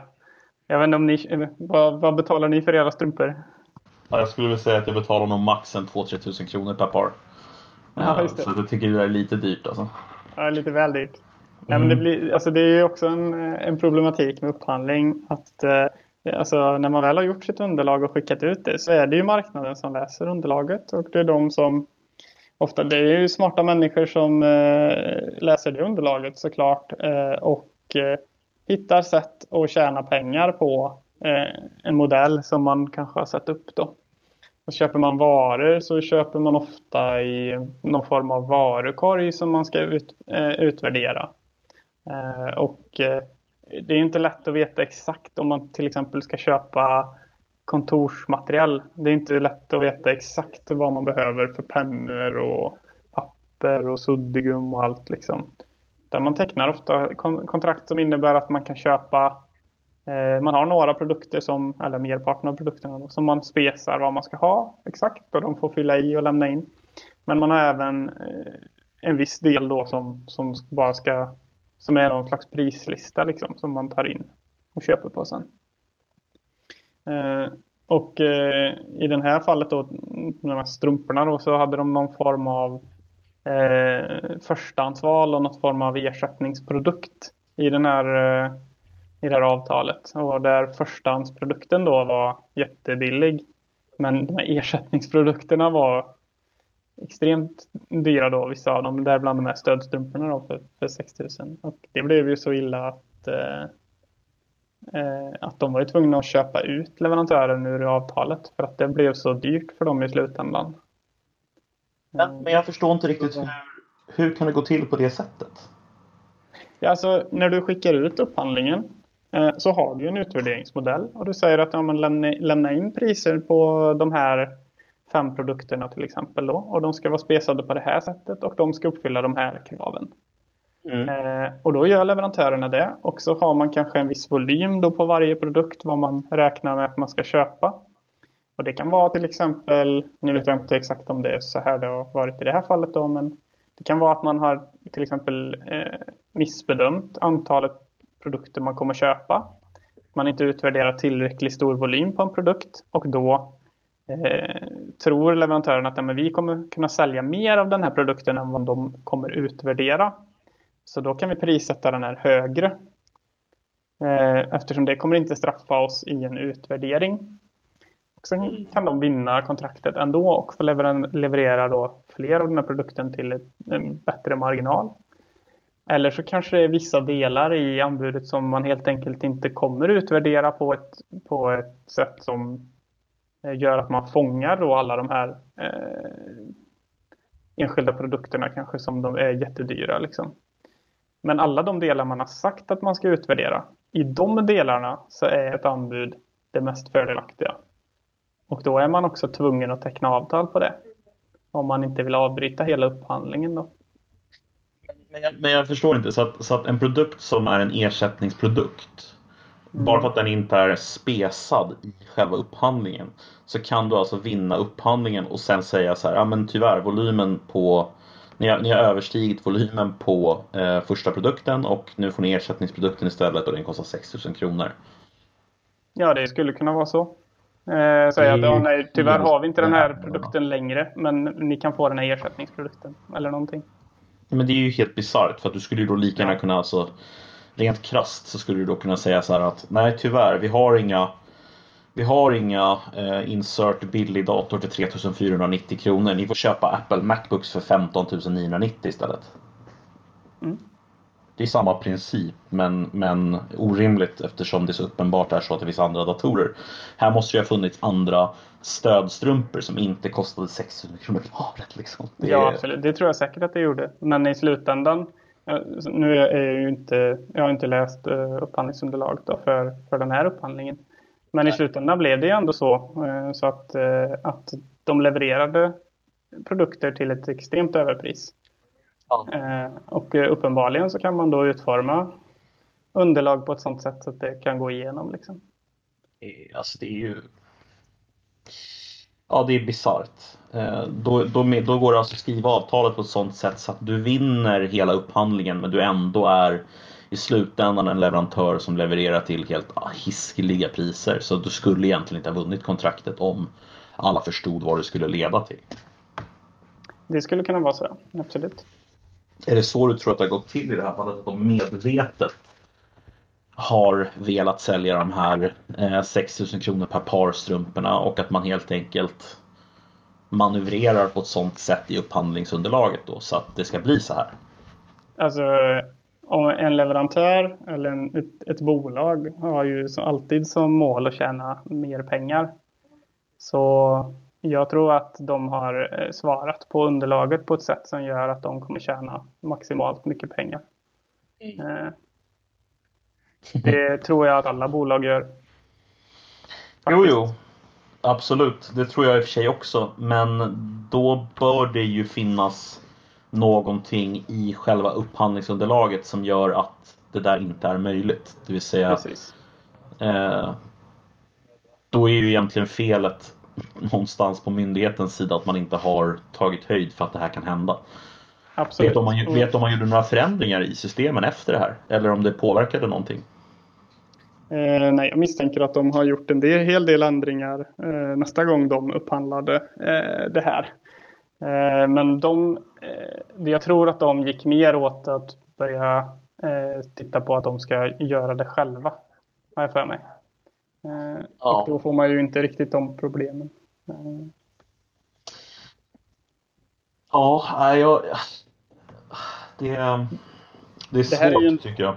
Jag vet inte om ni, vad, vad betalar ni för era strumpor? Ja, jag skulle vilja säga att jag betalar nog max 2-3 tusen kronor per par. Ja, just det. Så jag tycker det är lite dyrt alltså. Ja, lite väl dyrt. Ja, men det, blir, alltså det är också en, en problematik med upphandling. att eh, alltså, När man väl har gjort sitt underlag och skickat ut det så är det ju marknaden som läser underlaget. Och det är de som ofta, det är ju smarta människor som eh, läser det underlaget såklart. Eh, och hittar sätt att tjäna pengar på en modell som man kanske har satt upp. Då. Och köper man varor så köper man ofta i någon form av varukorg som man ska ut, utvärdera. Eh, och eh, det är inte lätt att veta exakt om man till exempel ska köpa kontorsmaterial. Det är inte lätt att veta exakt vad man behöver för pennor och papper och suddigum och allt liksom. Där man tecknar ofta kontrakt som innebär att man kan köpa eh, man har några produkter som, eller merparten av produkterna då, som man spesar vad man ska ha exakt och de får fylla i och lämna in. Men man har även en viss del då som, som bara ska som är någon slags prislista liksom som man tar in och köper på sen. Eh, och eh, i det här fallet då, de här strumporna då, så hade de någon form av eh, förstahandsval och någon form av ersättningsprodukt i, den här, eh, i det här avtalet. Och där förstahandsprodukten då var jättebillig. Men de här ersättningsprodukterna var extremt dyra då, vissa av dem. Däribland de här stödstrumporna då för, för 6 000. Och det blev ju så illa att eh, Eh, att de var ju tvungna att köpa ut leverantören ur avtalet för att det blev så dyrt för dem i slutändan. Men, men jag förstår inte riktigt hur, hur kan det gå till på det sättet? Ja, alltså, när du skickar ut upphandlingen eh, så har du en utvärderingsmodell och du säger att ja, lämna, lämna in priser på de här fem produkterna till exempel då och de ska vara spesade på det här sättet och de ska uppfylla de här kraven. Mm. Eh, och då gör leverantörerna det. Och så har man kanske en viss volym då på varje produkt vad man räknar med att man ska köpa. Och det kan vara till exempel, nu vet jag inte exakt om det är så här det har varit i det här fallet då, men det kan vara att man har till exempel eh, missbedömt antalet produkter man kommer köpa. Man inte utvärderat tillräckligt stor volym på en produkt och då eh, tror leverantören att ja, men vi kommer kunna sälja mer av den här produkten än vad de kommer utvärdera. Så då kan vi prissätta den här högre. Eh, eftersom det kommer inte straffa oss i en utvärdering. Och sen kan de vinna kontraktet ändå och få leverera då fler av den här produkten till en bättre marginal. Eller så kanske det är vissa delar i anbudet som man helt enkelt inte kommer utvärdera på ett, på ett sätt som Eh, gör att man fångar då alla de här eh, enskilda produkterna kanske som de är jättedyra. Liksom. Men alla de delar man har sagt att man ska utvärdera, i de delarna så är ett anbud det mest fördelaktiga. Och då är man också tvungen att teckna avtal på det. Om man inte vill avbryta hela upphandlingen då. Men jag, men jag förstår inte, så att, så att, en produkt som är en ersättningsprodukt, mm. bara för att den inte är spesad i själva upphandlingen, så kan du alltså vinna upphandlingen och sen säga så här, ja men tyvärr volymen på ni har, ni har överstigit volymen på eh, första produkten och nu får ni ersättningsprodukten istället och den kostar 6000 kronor. Ja, det skulle kunna vara så. Eh, säga att ja, nej, tyvärr har vi inte den här produkten längre, men ni kan få den här ersättningsprodukten eller någonting. Men det är ju helt bisarrt för att du skulle ju då lika gärna kunna, alltså, rent krast så skulle du då kunna säga så här att nej tyvärr, vi har inga vi har inga eh, insert billig dator till 3490 kronor. Ni får köpa Apple Macbooks för 15 990 istället. Mm. Det är samma princip men, men orimligt eftersom det så uppenbart är så att det finns andra datorer. Här måste det ha funnits andra stödstrumpor som inte kostade 600 kronor paret. Liksom. Det... Ja, absolut. Det tror jag säkert att det gjorde. Men i slutändan, nu är jag ju inte, jag har inte läst eh, upphandlingsunderlaget för, för den här upphandlingen. Men i slutändan blev det ju ändå så, eh, så att, eh, att de levererade produkter till ett extremt överpris. Ja. Eh, och uppenbarligen så kan man då utforma underlag på ett sånt sätt så att det kan gå igenom. Liksom. Alltså det är ju... Ja, det är bisarrt. Då, då, då går det alltså att skriva avtalet på ett sånt sätt så att du vinner hela upphandlingen men du ändå är i slutändan en leverantör som levererar till helt hiskeliga priser. Så du skulle egentligen inte ha vunnit kontraktet om alla förstod vad det skulle leda till. Det skulle kunna vara så, absolut. Är det så du tror att det har gått till i det här fallet? Att de medvetet har velat sälja de här eh, 6000 kronor per par strumporna och att man helt enkelt manövrerar på ett sånt sätt i upphandlingsunderlaget då så att det ska bli så här? Alltså och en leverantör eller en, ett, ett, bolag har ju som alltid som mål att tjäna mer pengar. Så jag tror att de har eh, svarat på underlaget på ett sätt som gör att de kommer tjäna maximalt mycket pengar. Mm. Det tror jag att alla bolag gör. Faktiskt. Jo, jo. Absolut, det tror jag i och för sig också. Men då bör det ju finnas någonting i själva upphandlingsunderlaget som gör att det där inte är möjligt. Det vill säga Precis. eh, då är ju egentligen felet någonstans på myndighetens sida att man inte har tagit höjd för att det här kan hända. Absolut. Vet om, man, vet om man gjorde några förändringar i systemen efter det här? Eller om det påverkade någonting? Eh, nej, jag misstänker att de har gjort en del, hel del ändringar eh, nästa gång de upphandlade eh, det här. Eh, men de, eh, jag tror att de gick mer åt att börja eh, titta på att de ska göra det själva. Har jag för mig. Ja. Och då får man ju inte riktigt de problemen. Ja, jag... Det, det är Det svårt här är ju tycker jag.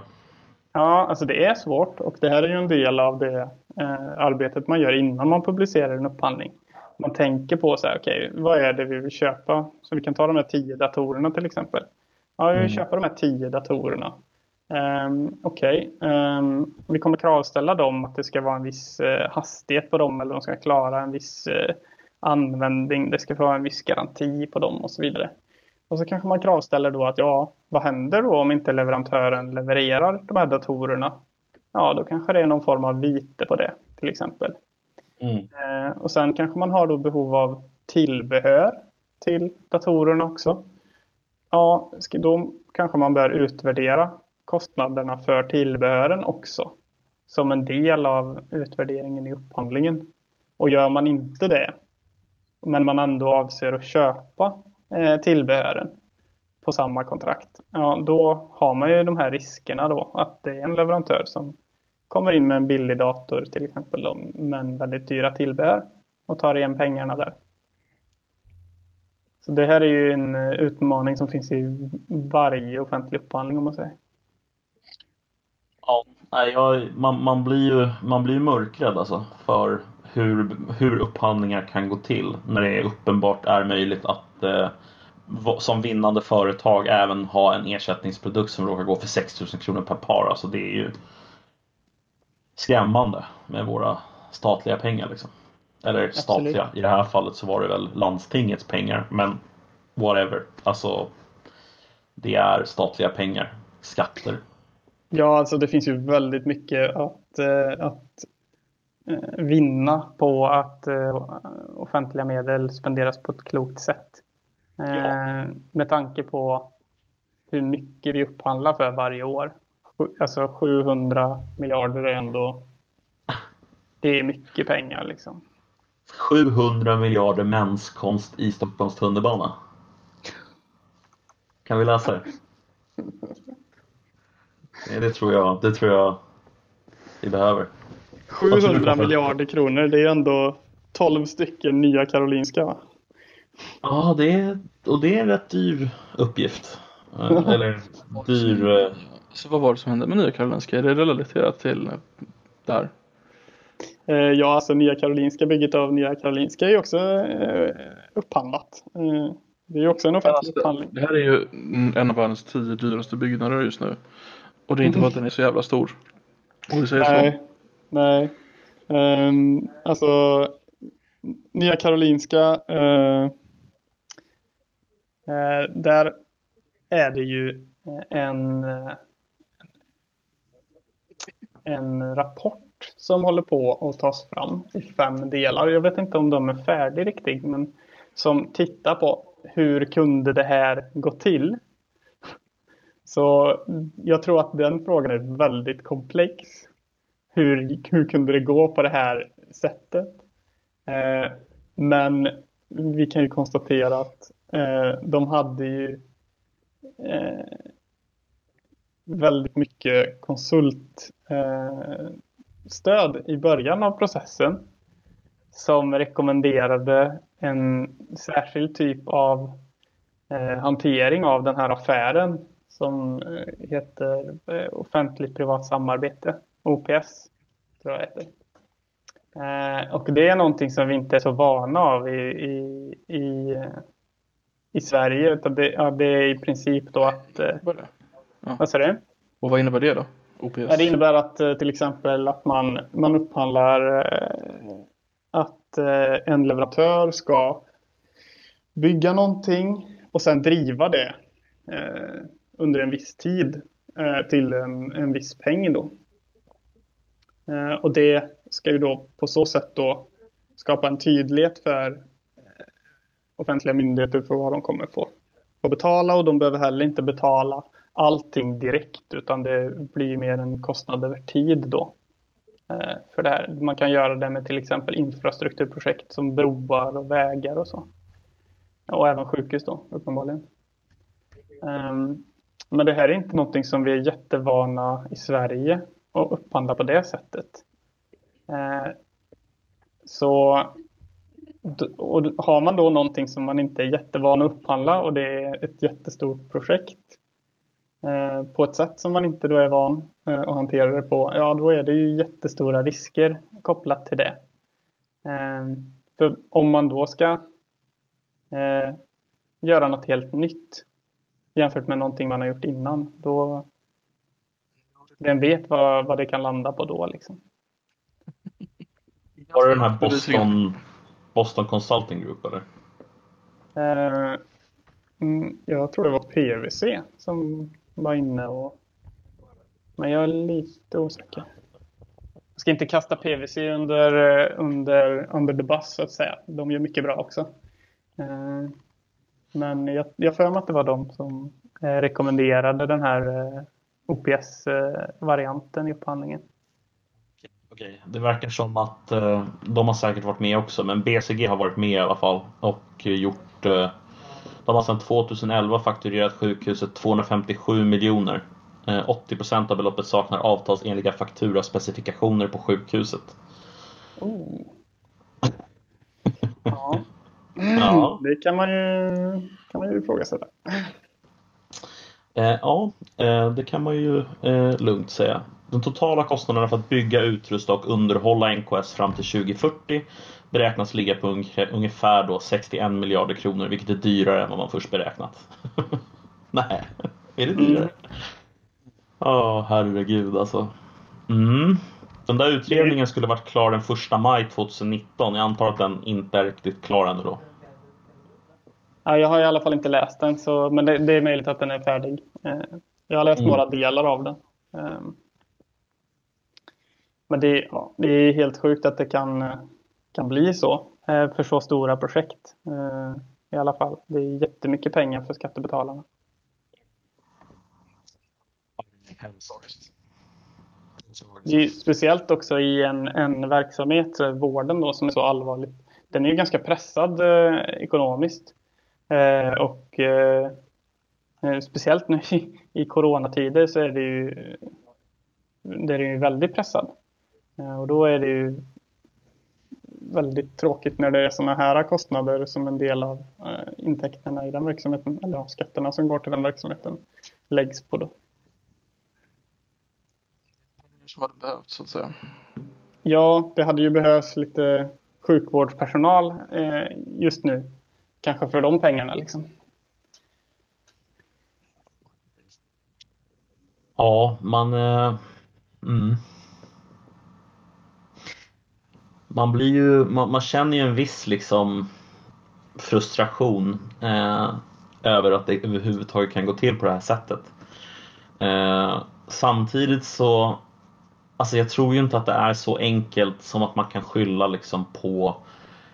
Ja, alltså det är svårt och det här är ju en del av det eh, arbetet man gör innan man publicerar en upphandling. Man tänker på så här, okej, vad är det vi vill köpa? Så vi kan ta de här tio datorerna till exempel. Ja, vi vill Mm. köpa de här tio datorerna. Um, okej, ehm, vi kommer kravställa dem att det ska vara en viss eh, hastighet på dem eller de ska klara en viss eh, användning. Det ska vara en viss garanti på dem och så vidare. Och så kanske man kravställer då att ja, vad händer då om inte leverantören levererar de här datorerna? Ja, då kanske det är någon form av vite på det till exempel. Mm. Eh, och sen kanske man har då behov av tillbehör till datorerna också. Ja, då kanske man bör utvärdera kostnaderna för tillbehören också. Som en del av utvärderingen i upphandlingen. Och gör man inte det, men man ändå avser att köpa eh, tillbehören på samma kontrakt, ja, då har man ju de här riskerna då att det är en leverantör som kommer in med en billig dator till exempel då, men väldigt dyra tillbehör och tar igen pengarna där. Så det här är ju en eh, utmaning som finns i varje offentlig upphandling om man säger. Ja, nej, jag, man, man blir ju man blir mörkrädd alltså för hur, hur upphandlingar kan gå till när det uppenbart är möjligt att eh, som vinnande företag även ha en ersättningsprodukt som råkar gå för 6000 kronor per par. Alltså det är ju skrämmande med våra statliga pengar. Liksom. Eller statliga, i det här fallet så var det väl landstingets pengar. Men whatever, alltså det är statliga pengar, skatter. Ja, alltså det finns ju väldigt mycket att, eh, att eh, vinna på att eh, offentliga medel spenderas på ett klokt sätt. Ja. Med tanke på hur mycket vi upphandlar för varje år. Alltså 700 miljarder är ändå det är mycket pengar liksom. 700 miljarder menskonst i Stockholms tunnelbana. Kan vi läsa det? Det tror jag, det tror jag vi behöver. 700 miljarder kronor, det är ändå 12 stycken nya Karolinska. Ja, det är, och det är en rätt dyr uppgift. Eh, Eller dyr... Så vad var det som hände med Nya Karolinska? Är det relaterat till eh, där? Eh, Ja, alltså Nya Karolinska, bygget av Nya Karolinska är ju också eh, upphandlat. Det är också en offentlig upphandling. Det här är ju en av världens tio dyraste byggnader just nu. Och det är inte för att den är så jävla stor. Vi säger så. Nej, nej. Ehm, alltså, Nya Karolinska, eh, där är det ju en, en rapport som håller på att tas fram i fem delar. Jag vet inte om de är färdiga riktigt, men som tittar på hur kunde det här gå till? Så jag tror att den frågan är väldigt komplex. Hur, hur kunde det gå på det här sättet? Eh, men vi kan ju konstatera att eh, de hade ju eh, väldigt mycket konsultstöd eh, i början av processen som rekommenderade en särskild typ av eh, hantering av den här affären som eh, heter eh, offentligt privat samarbete, OPS tror jag heter. Eh, och det är någonting som vi inte är så vana av i, i, i, eh, i Sverige utan det, ja, det är i princip då att, eh, det? vad säger du? Och vad innebär det då? OPS? Ja, det innebär att eh, till exempel att man, man upphandlar eh, att eh, en leverantör ska bygga någonting och sen driva det under en viss tid till en, en viss peng då. Och det ska ju då på så sätt då skapa en tydlighet för offentliga myndigheter för vad de kommer få, få betala och de behöver heller inte betala allting direkt utan det blir mer en kostnad över tid då. Eh, för det här. Man kan göra det med till exempel infrastrukturprojekt som broar och vägar och så. Och även sjukhus då, uppenbarligen. Ehm, men det här är inte någonting som vi är jättevana i Sverige att upphandla på det sättet. Eh, så och har man då någonting som man inte är jättevan att upphandla och det är ett jättestort projekt på ett sätt som man inte då är van uh, att hantera det på, ja då är det ju jättestora risker kopplat till det. Ehm, för om man då ska eh, göra något helt nytt jämfört med någonting man har gjort innan. Då, vem vet vad, vad det kan landa på då liksom. Var det den här Boston, Boston Consulting Group eller? Eh, mm, jag tror det var PVC som var inne och men jag är lite osäker. Jag ska inte kasta PVC under, eh, under, under the bus så att säga. De gör mycket bra också. Eh, men jag, jag för mig att det var de som eh, rekommenderade den här OPS-varianten i upphandlingen. Okej, det verkar som att de har säkert varit med också, men BCG har varit med i alla fall och gjort de har sedan 2011 fakturerat sjukhuset 257 miljoner. 80 procent av beloppet saknar avtalsenliga fakturaspecifikationer på sjukhuset. Oh. ja. Ja. Det kan man ju, kan man ju ifrågasätta. Eh, ja, eh, det kan man ju eh, lugnt säga. De totala kostnaderna för att bygga, utrusta och underhålla NKS fram till 2040 beräknas ligga på ungefär då 61 miljarder kronor, vilket är dyrare än vad man först beräknat. Nej, är det dyrare? Ja, oh, herregud alltså. Mm. Den där utredningen skulle varit klar den 1 maj 2019. Jag antar att den inte är riktigt klar ännu då. Ja, jag har i alla fall inte läst den, så, men det, det är möjligt att den är färdig. Eh, jag har läst mm. några delar av den. Ehm, men det, ja, det är helt sjukt att det kan, kan bli så eh, för så stora projekt. Eh, I alla fall. Det är jättemycket pengar för skattebetalarna. Det är speciellt också i en, en verksamhet, eh, vården då, som är så allvarlig. Den är ju ganska pressad eh, ekonomiskt. Eh, och eh, eh, speciellt nu i, i coronatider så är det ju, det är ju väldigt pressad. och då är det ju väldigt tråkigt när det är sådana här kostnader som en del av intäkterna i den verksamheten, eller skatterna som går till den verksamheten, läggs på då. Som hade behövts så att säga. Ja, det hade ju behövts lite sjukvårdspersonal just nu kanske för de pengarna liksom. Ja, man... Eh, mm. Man blir ju, man, man, känner ju en viss liksom frustration eh, över att det överhuvudtaget kan gå till på det här sättet. Eh, samtidigt så, alltså jag tror ju inte att det är så enkelt som att man kan skylla liksom på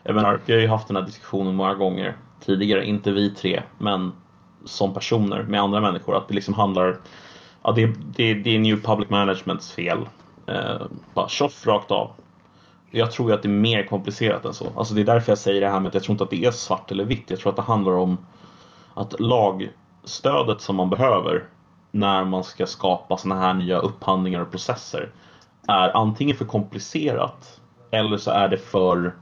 jag menar, vi har ju haft den här diskussionen många gånger tidigare, inte vi tre, men som personer med andra människor, att det liksom handlar, ja det, det, det är New Public Managements fel. Eh, bara tjoff rakt av. Jag tror att det är mer komplicerat än så. Alltså det är därför jag säger det här med att jag tror inte att det är svart eller vitt. Jag tror att det handlar om att lagstödet som man behöver när man ska skapa sådana här nya upphandlingar och processer är antingen för komplicerat eller så är det för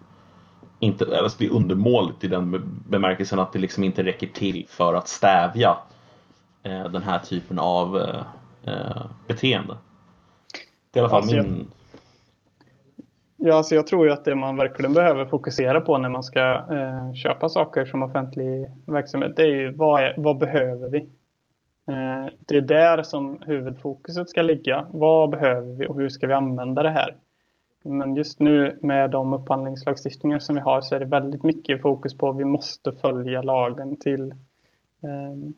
inte, alltså det är undermåligt i den bemärkelsen att det liksom inte räcker till för att stävja eh, den här typen av eh, eh beteende. Det är i alla fall alltså, min... Ja, alltså jag tror ju att det man verkligen behöver fokusera på när man ska eh, köpa saker som offentlig verksamhet, det är ju vad, är, vad behöver vi? Eh, det är där som huvudfokuset ska ligga. Vad behöver vi och hur ska vi använda det här? Men just nu med de upphandlingslagstiftningar som vi har så är det väldigt mycket fokus på att vi måste följa lagen till, eh,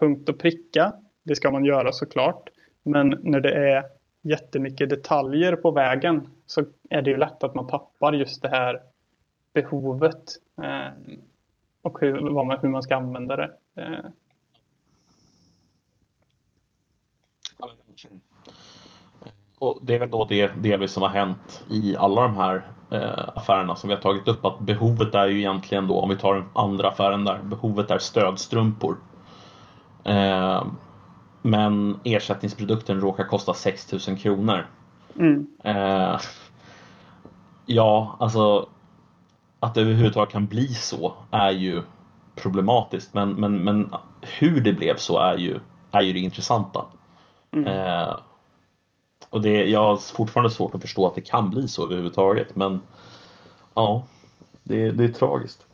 punkt och pricka, det ska man göra såklart. Men när det är jättemycket detaljer på vägen så är det ju lätt att man tappar just det här behovet eh, och hur, vad man, hur man ska använda det. Eh. Och det är väl då det delvis som har hänt i alla de här eh, affärerna som vi har tagit upp att behovet är ju egentligen då om vi tar den andra affären där behovet är stödstrumpor. Eh, men ersättningsprodukten råkar kosta 6000 kronor. Mm. Eh, ja, alltså att det överhuvudtaget kan bli så är ju problematiskt. Men, men, men hur det blev så är ju, är ju det intressanta. Mm. Eh, och det, jag har fortfarande svårt att förstå att det kan bli så överhuvudtaget. Men ja, det, det är tragiskt.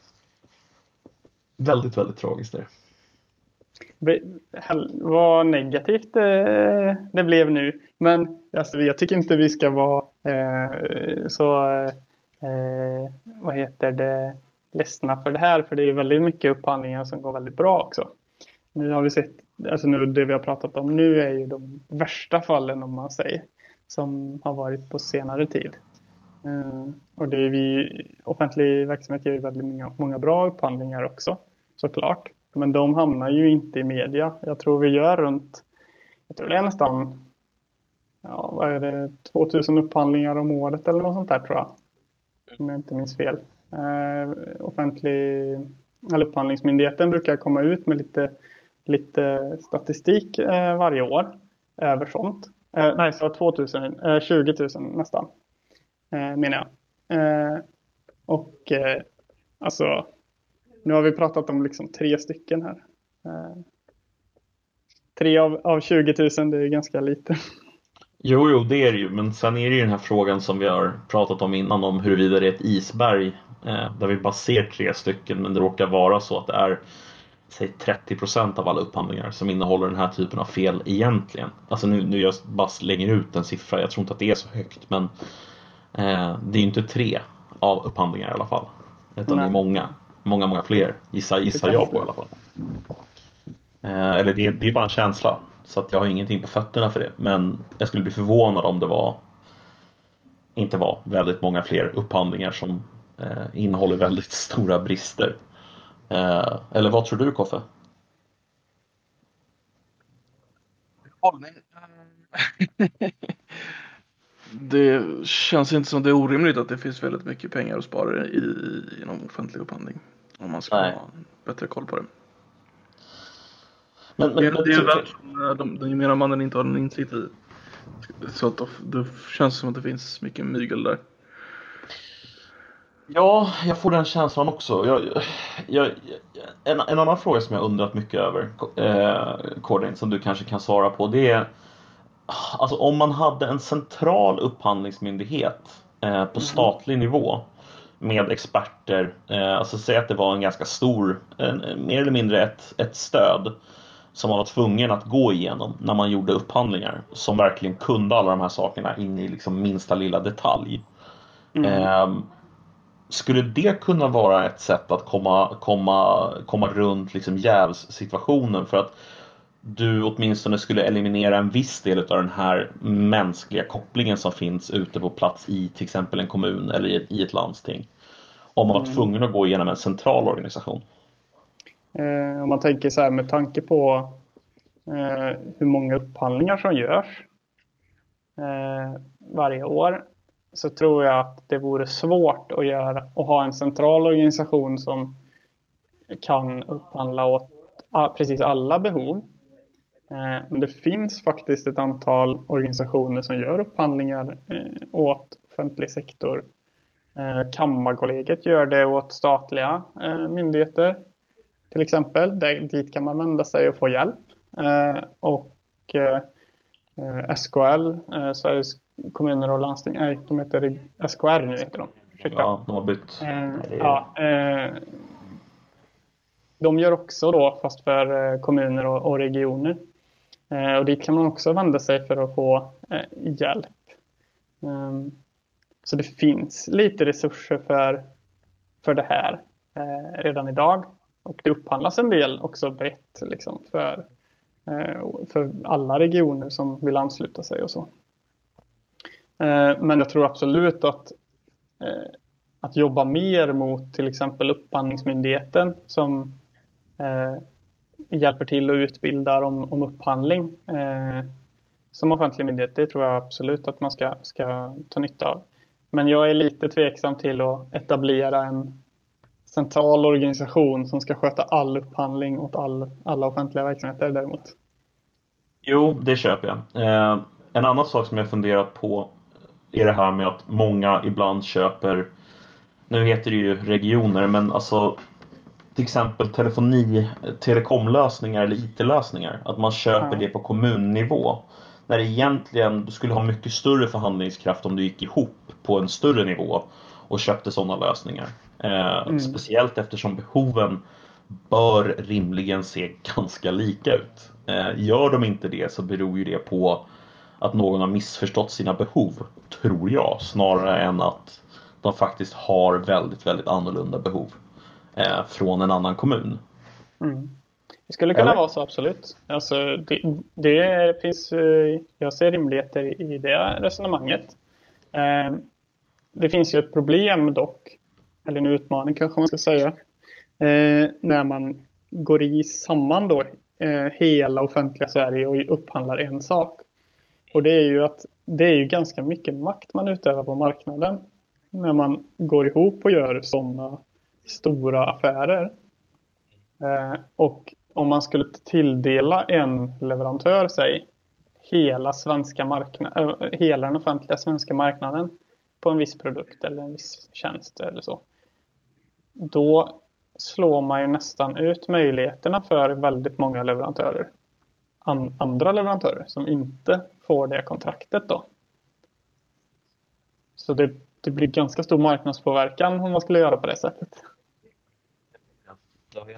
Väldigt, väldigt tragiskt är det. Vad negativt det, det blev nu. Men alltså, jag tycker inte vi ska vara eh, så, eh, vad heter det, ledsna för det här. För det är väldigt mycket upphandlingar som går väldigt bra också. Nu har vi sett, alltså nu, det vi har pratat om nu är ju de värsta fallen om man säger. Som har varit på senare tid. Uh, och det är vi, offentlig verksamhet gör ju väldigt många, många bra upphandlingar också såklart. Men de hamnar ju inte i media. Jag tror vi gör runt, jag tror det är nästan, ja vad är det, 2000 upphandlingar om året eller något sånt där tror jag. Om jag inte minns fel. Eh, offentlig, eller upphandlingsmyndigheten brukar komma ut med lite, lite statistik eh, varje år över sånt. Eh, nej, så 2000, eh, 20 000 nästan. eh, menar jag. Eh, och eh, alltså, nu har vi pratat om liksom tre stycken här. Eh, tre av, av 20 000, det är ganska lite. Jo, jo, det är det ju. Men sen är det ju den här frågan som vi har pratat om innan om huruvida det är ett isberg eh, där vi bara ser tre stycken men det råkar vara så att det är säg 30% av alla upphandlingar som innehåller den här typen av fel egentligen. Alltså nu, nu jag bara slänger ut en siffra, jag tror inte att det är så högt men eh, det är ju inte tre av upphandlingar i alla fall. Utan Nej. det är många, många, många fler gissar, gissar jag på i alla fall. Eh, eller det, det är bara en känsla. Så att jag har ingenting på fötterna för det. Men jag skulle bli förvånad om det var inte var väldigt många fler upphandlingar som eh, innehåller väldigt stora brister. Eh, eller vad tror du Koffe? det känns inte som det är orimligt att det finns väldigt mycket pengar att spara i, inom offentlig upphandling. Om man ska Nej. ha bättre koll på det. Men, men, det, det är väl som de, den gemena mannen inte har en insikt i. Så att det känns som att det finns mycket mygel där. Ja, jag får den känslan också. Jag, jag, en, en, annan fråga som jag undrat mycket över, eh, Cordin, som du kanske kan svara på, det är Alltså om man hade en central upphandlingsmyndighet eh, på mm. statlig nivå med experter, eh, alltså säg att det var en ganska stor, en, mer eller mindre ett, ett stöd som man var tvungen att gå igenom när man gjorde upphandlingar som verkligen kunde alla de här sakerna in i liksom minsta lilla detalj. Mm. Eh, skulle det kunna vara ett sätt att komma, komma, komma runt liksom jävssituationen för att du åtminstone skulle eliminera en viss del av den här mänskliga kopplingen som finns ute på plats i till exempel en kommun eller i ett landsting. Om man var mm. tvungen att gå igenom en central organisation. Eh, om man tänker så här med tanke på eh, hur många upphandlingar som görs eh, varje år så tror jag att det vore svårt att, göra, att ha en central organisation som kan upphandla åt ah, precis alla behov. Eh, men det finns faktiskt ett antal organisationer som gör upphandlingar eh, åt offentlig sektor. Eh, Kammarkollegiet gör det åt statliga myndigheter till exempel. dit kan man vända sig och få hjälp. Och SKL, Sveriges kommuner och landsting, nej, de heter SKR nu heter de. Ursäkta. Ja, de har bytt. Eh, ja, eh, de gör också då, fast för eh, kommuner och, regioner. Eh, och dit kan man också vända sig för att få eh, hjälp. Um, så det finns lite resurser för, för det här eh, redan idag och det upphandlas en del också brett liksom, för, eh, för alla regioner som vill ansluta sig och så. Eh, men jag tror absolut att, eh, att jobba mer mot till exempel Upphandlingsmyndigheten som hjälper till och utbildar om, om upphandling som offentlig myndighet, det tror jag absolut att man ska, ska ta nytta av. Men jag är lite tveksam till att etablera en central organisation som ska sköta all upphandling åt all, alla offentliga verksamheter däremot. Jo, det köper jag. Eh, en annan sak som jag funderat på är det här med att många ibland köper, nu heter det ju regioner, men alltså till exempel telefoni, telekomlösningar eller IT-lösningar. Att man köper ja. det på kommunnivå. När egentligen du skulle ha mycket större förhandlingskraft om du gick ihop på en större nivå och köpte sådana lösningar. Eh, mm. Speciellt eftersom behoven bör rimligen se ganska lika ut. Eh, gör de inte det så beror ju det på att någon har missförstått sina behov, tror jag, snarare än att de faktiskt har väldigt, väldigt annorlunda behov eh, från en annan kommun. Mm. Det skulle kunna Eller? vara så, absolut. Alltså, det, det, finns, eh, jag ser rimligheter i det resonemanget. Eh, det finns ju ett problem dock, eller en utmaning kanske man ska säga, eh, när man går i samman då eh, hela offentliga Sverige och upphandlar en sak. Och det är ju att det är ju ganska mycket makt man utövar på marknaden när man går ihop och gör sådana stora affärer. Eh, och om man skulle tilldela en leverantör sig hela, svenska äh, hela den offentliga svenska marknaden på en viss produkt eller en viss tjänst eller så. Då slår man ju nästan ut möjligheterna för väldigt många leverantörer. An andra leverantörer som inte får det kontraktet då. Så det, det blir ganska stor marknadspåverkan om man skulle göra på det sättet.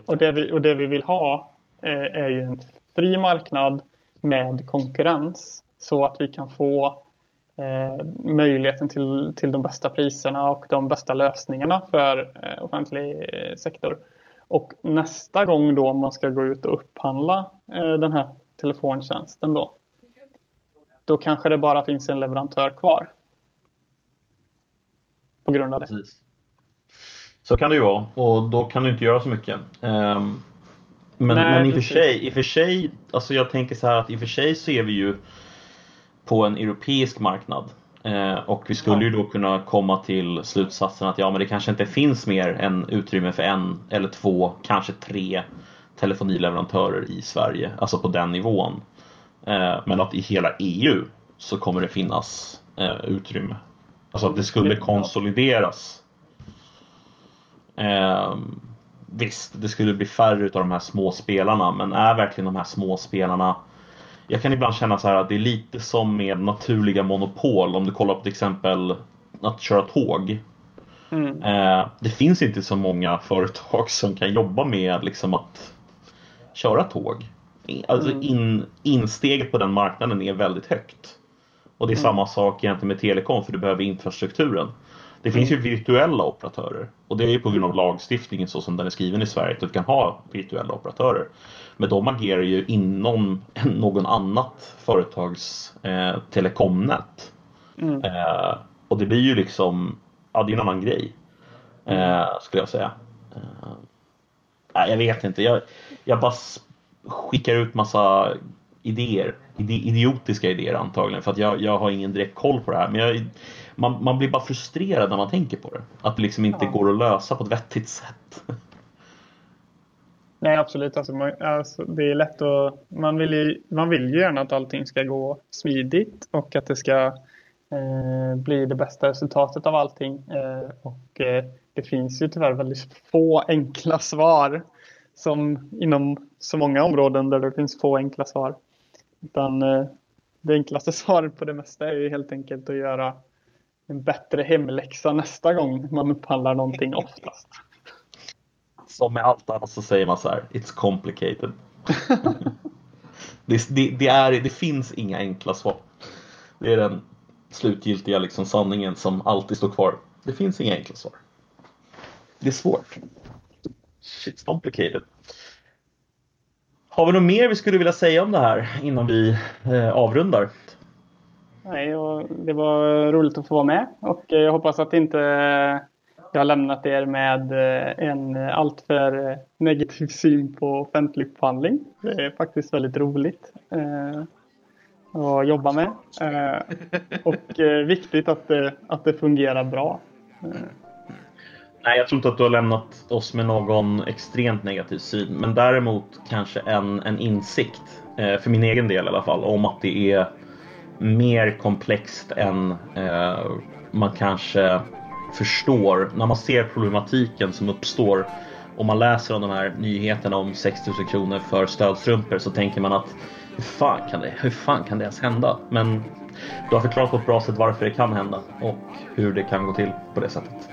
Och det, vi, och det vi vill ha eh, är ju en fri marknad med konkurrens så att vi kan få möjligheten till, till de bästa priserna och de bästa lösningarna för eh, offentlig eh, sektor. Och nästa gång då man ska gå ut och upphandla eh, den här telefontjänsten då, då kanske det bara finns en leverantör kvar. På grund av det. Precis. Så kan det ju vara och då kan du inte göra så mycket. Um, men, Nej, men i, och för sig, i för sig, alltså jag tänker så här att i och för sig så är vi ju på en europeisk marknad. Eh, och vi skulle ju då kunna komma till slutsatsen att ja men det kanske inte finns mer än utrymme för en eller två, kanske tre telefonileverantörer i Sverige, alltså på den nivån. Eh, men att i hela EU så kommer det finnas eh, utrymme. Alltså att det skulle konsolideras. Visst, det skulle bli färre av de här små spelarna, men är verkligen de här små spelarna jag kan ibland känna så här att det är lite som med naturliga monopol om du kollar på till exempel att köra tåg. Mm. Eh, det finns inte så många företag som kan jobba med liksom att köra tåg. Alltså mm. in, insteget på den marknaden är väldigt högt. Och det är mm. samma sak egentligen med telekom för du behöver infrastrukturen. Det finns ju virtuella operatörer och det är ju på grund av lagstiftningen så som den är skriven i Sverige att du kan ha virtuella operatörer. Men de agerar ju inom någon annat företags eh, telekomnät. Mm. Eh, och det blir ju liksom, ja det är en annan grej. Eh, skulle jag säga. Eh, jag vet inte, jag, jag bara skickar ut massa idéer. idiotiska idéer antagligen för att jag, jag har ingen direkt koll på det här. Men jag, man, man blir bara frustrerad när man tänker på det. Att det liksom inte ja. går att lösa på ett vettigt sätt. Nej, absolut. Alltså, man, alltså, det är lätt att... Man vill, ju, man vill ju gärna att allting ska gå smidigt och att det ska eh, bli det bästa resultatet av allting. Eh, och eh, det finns ju tyvärr väldigt få enkla svar som inom så många områden där det finns få enkla svar. Utan eh, det enklaste svaret på det mesta är ju helt enkelt att göra en bättre hemläxa nästa gång man upphandlar någonting oftast. Som med allt annat så säger man så här, it's complicated. det, det, det, är, det finns inga enkla svar. Det är den slutgiltiga liksom, sanningen som alltid står kvar. Det finns inga enkla svar. Det är svårt. Shit's complicated. Har vi något mer vi skulle vilja säga om det här innan vi eh, avrundar? Nej, och det var roligt att få vara med och jag hoppas att inte jag har lämnat er med eh, en eh, alltför eh, negativ syn på offentlig upphandling. Det är faktiskt väldigt roligt att jobba med och viktigt att det, att det fungerar bra. Nej, jag tror inte att du har lämnat oss med någon extremt negativ syn, men däremot kanske en, en insikt, för min egen del i alla fall, om att det är mer komplext än man kanske förstår när man ser problematiken som uppstår och man läser om de här nyheterna om 6000 kronor för stödstrumpor så tänker man att hur fan kan det, hur fan kan det ens hända? Men du har förklarat på ett bra sätt varför det kan hända och hur det kan gå till på det sättet.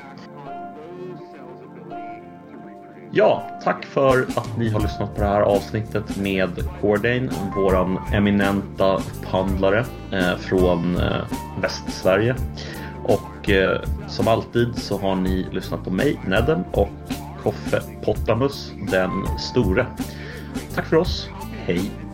Ja, tack för att ni har lyssnat på det här avsnittet med Cordain, våran eminenta upphandlare eh, från eh, Västsverige. Och eh, som alltid så har ni lyssnat på mig, Nedden, och Koffe Pottamus, den store. Tack för oss. Hej!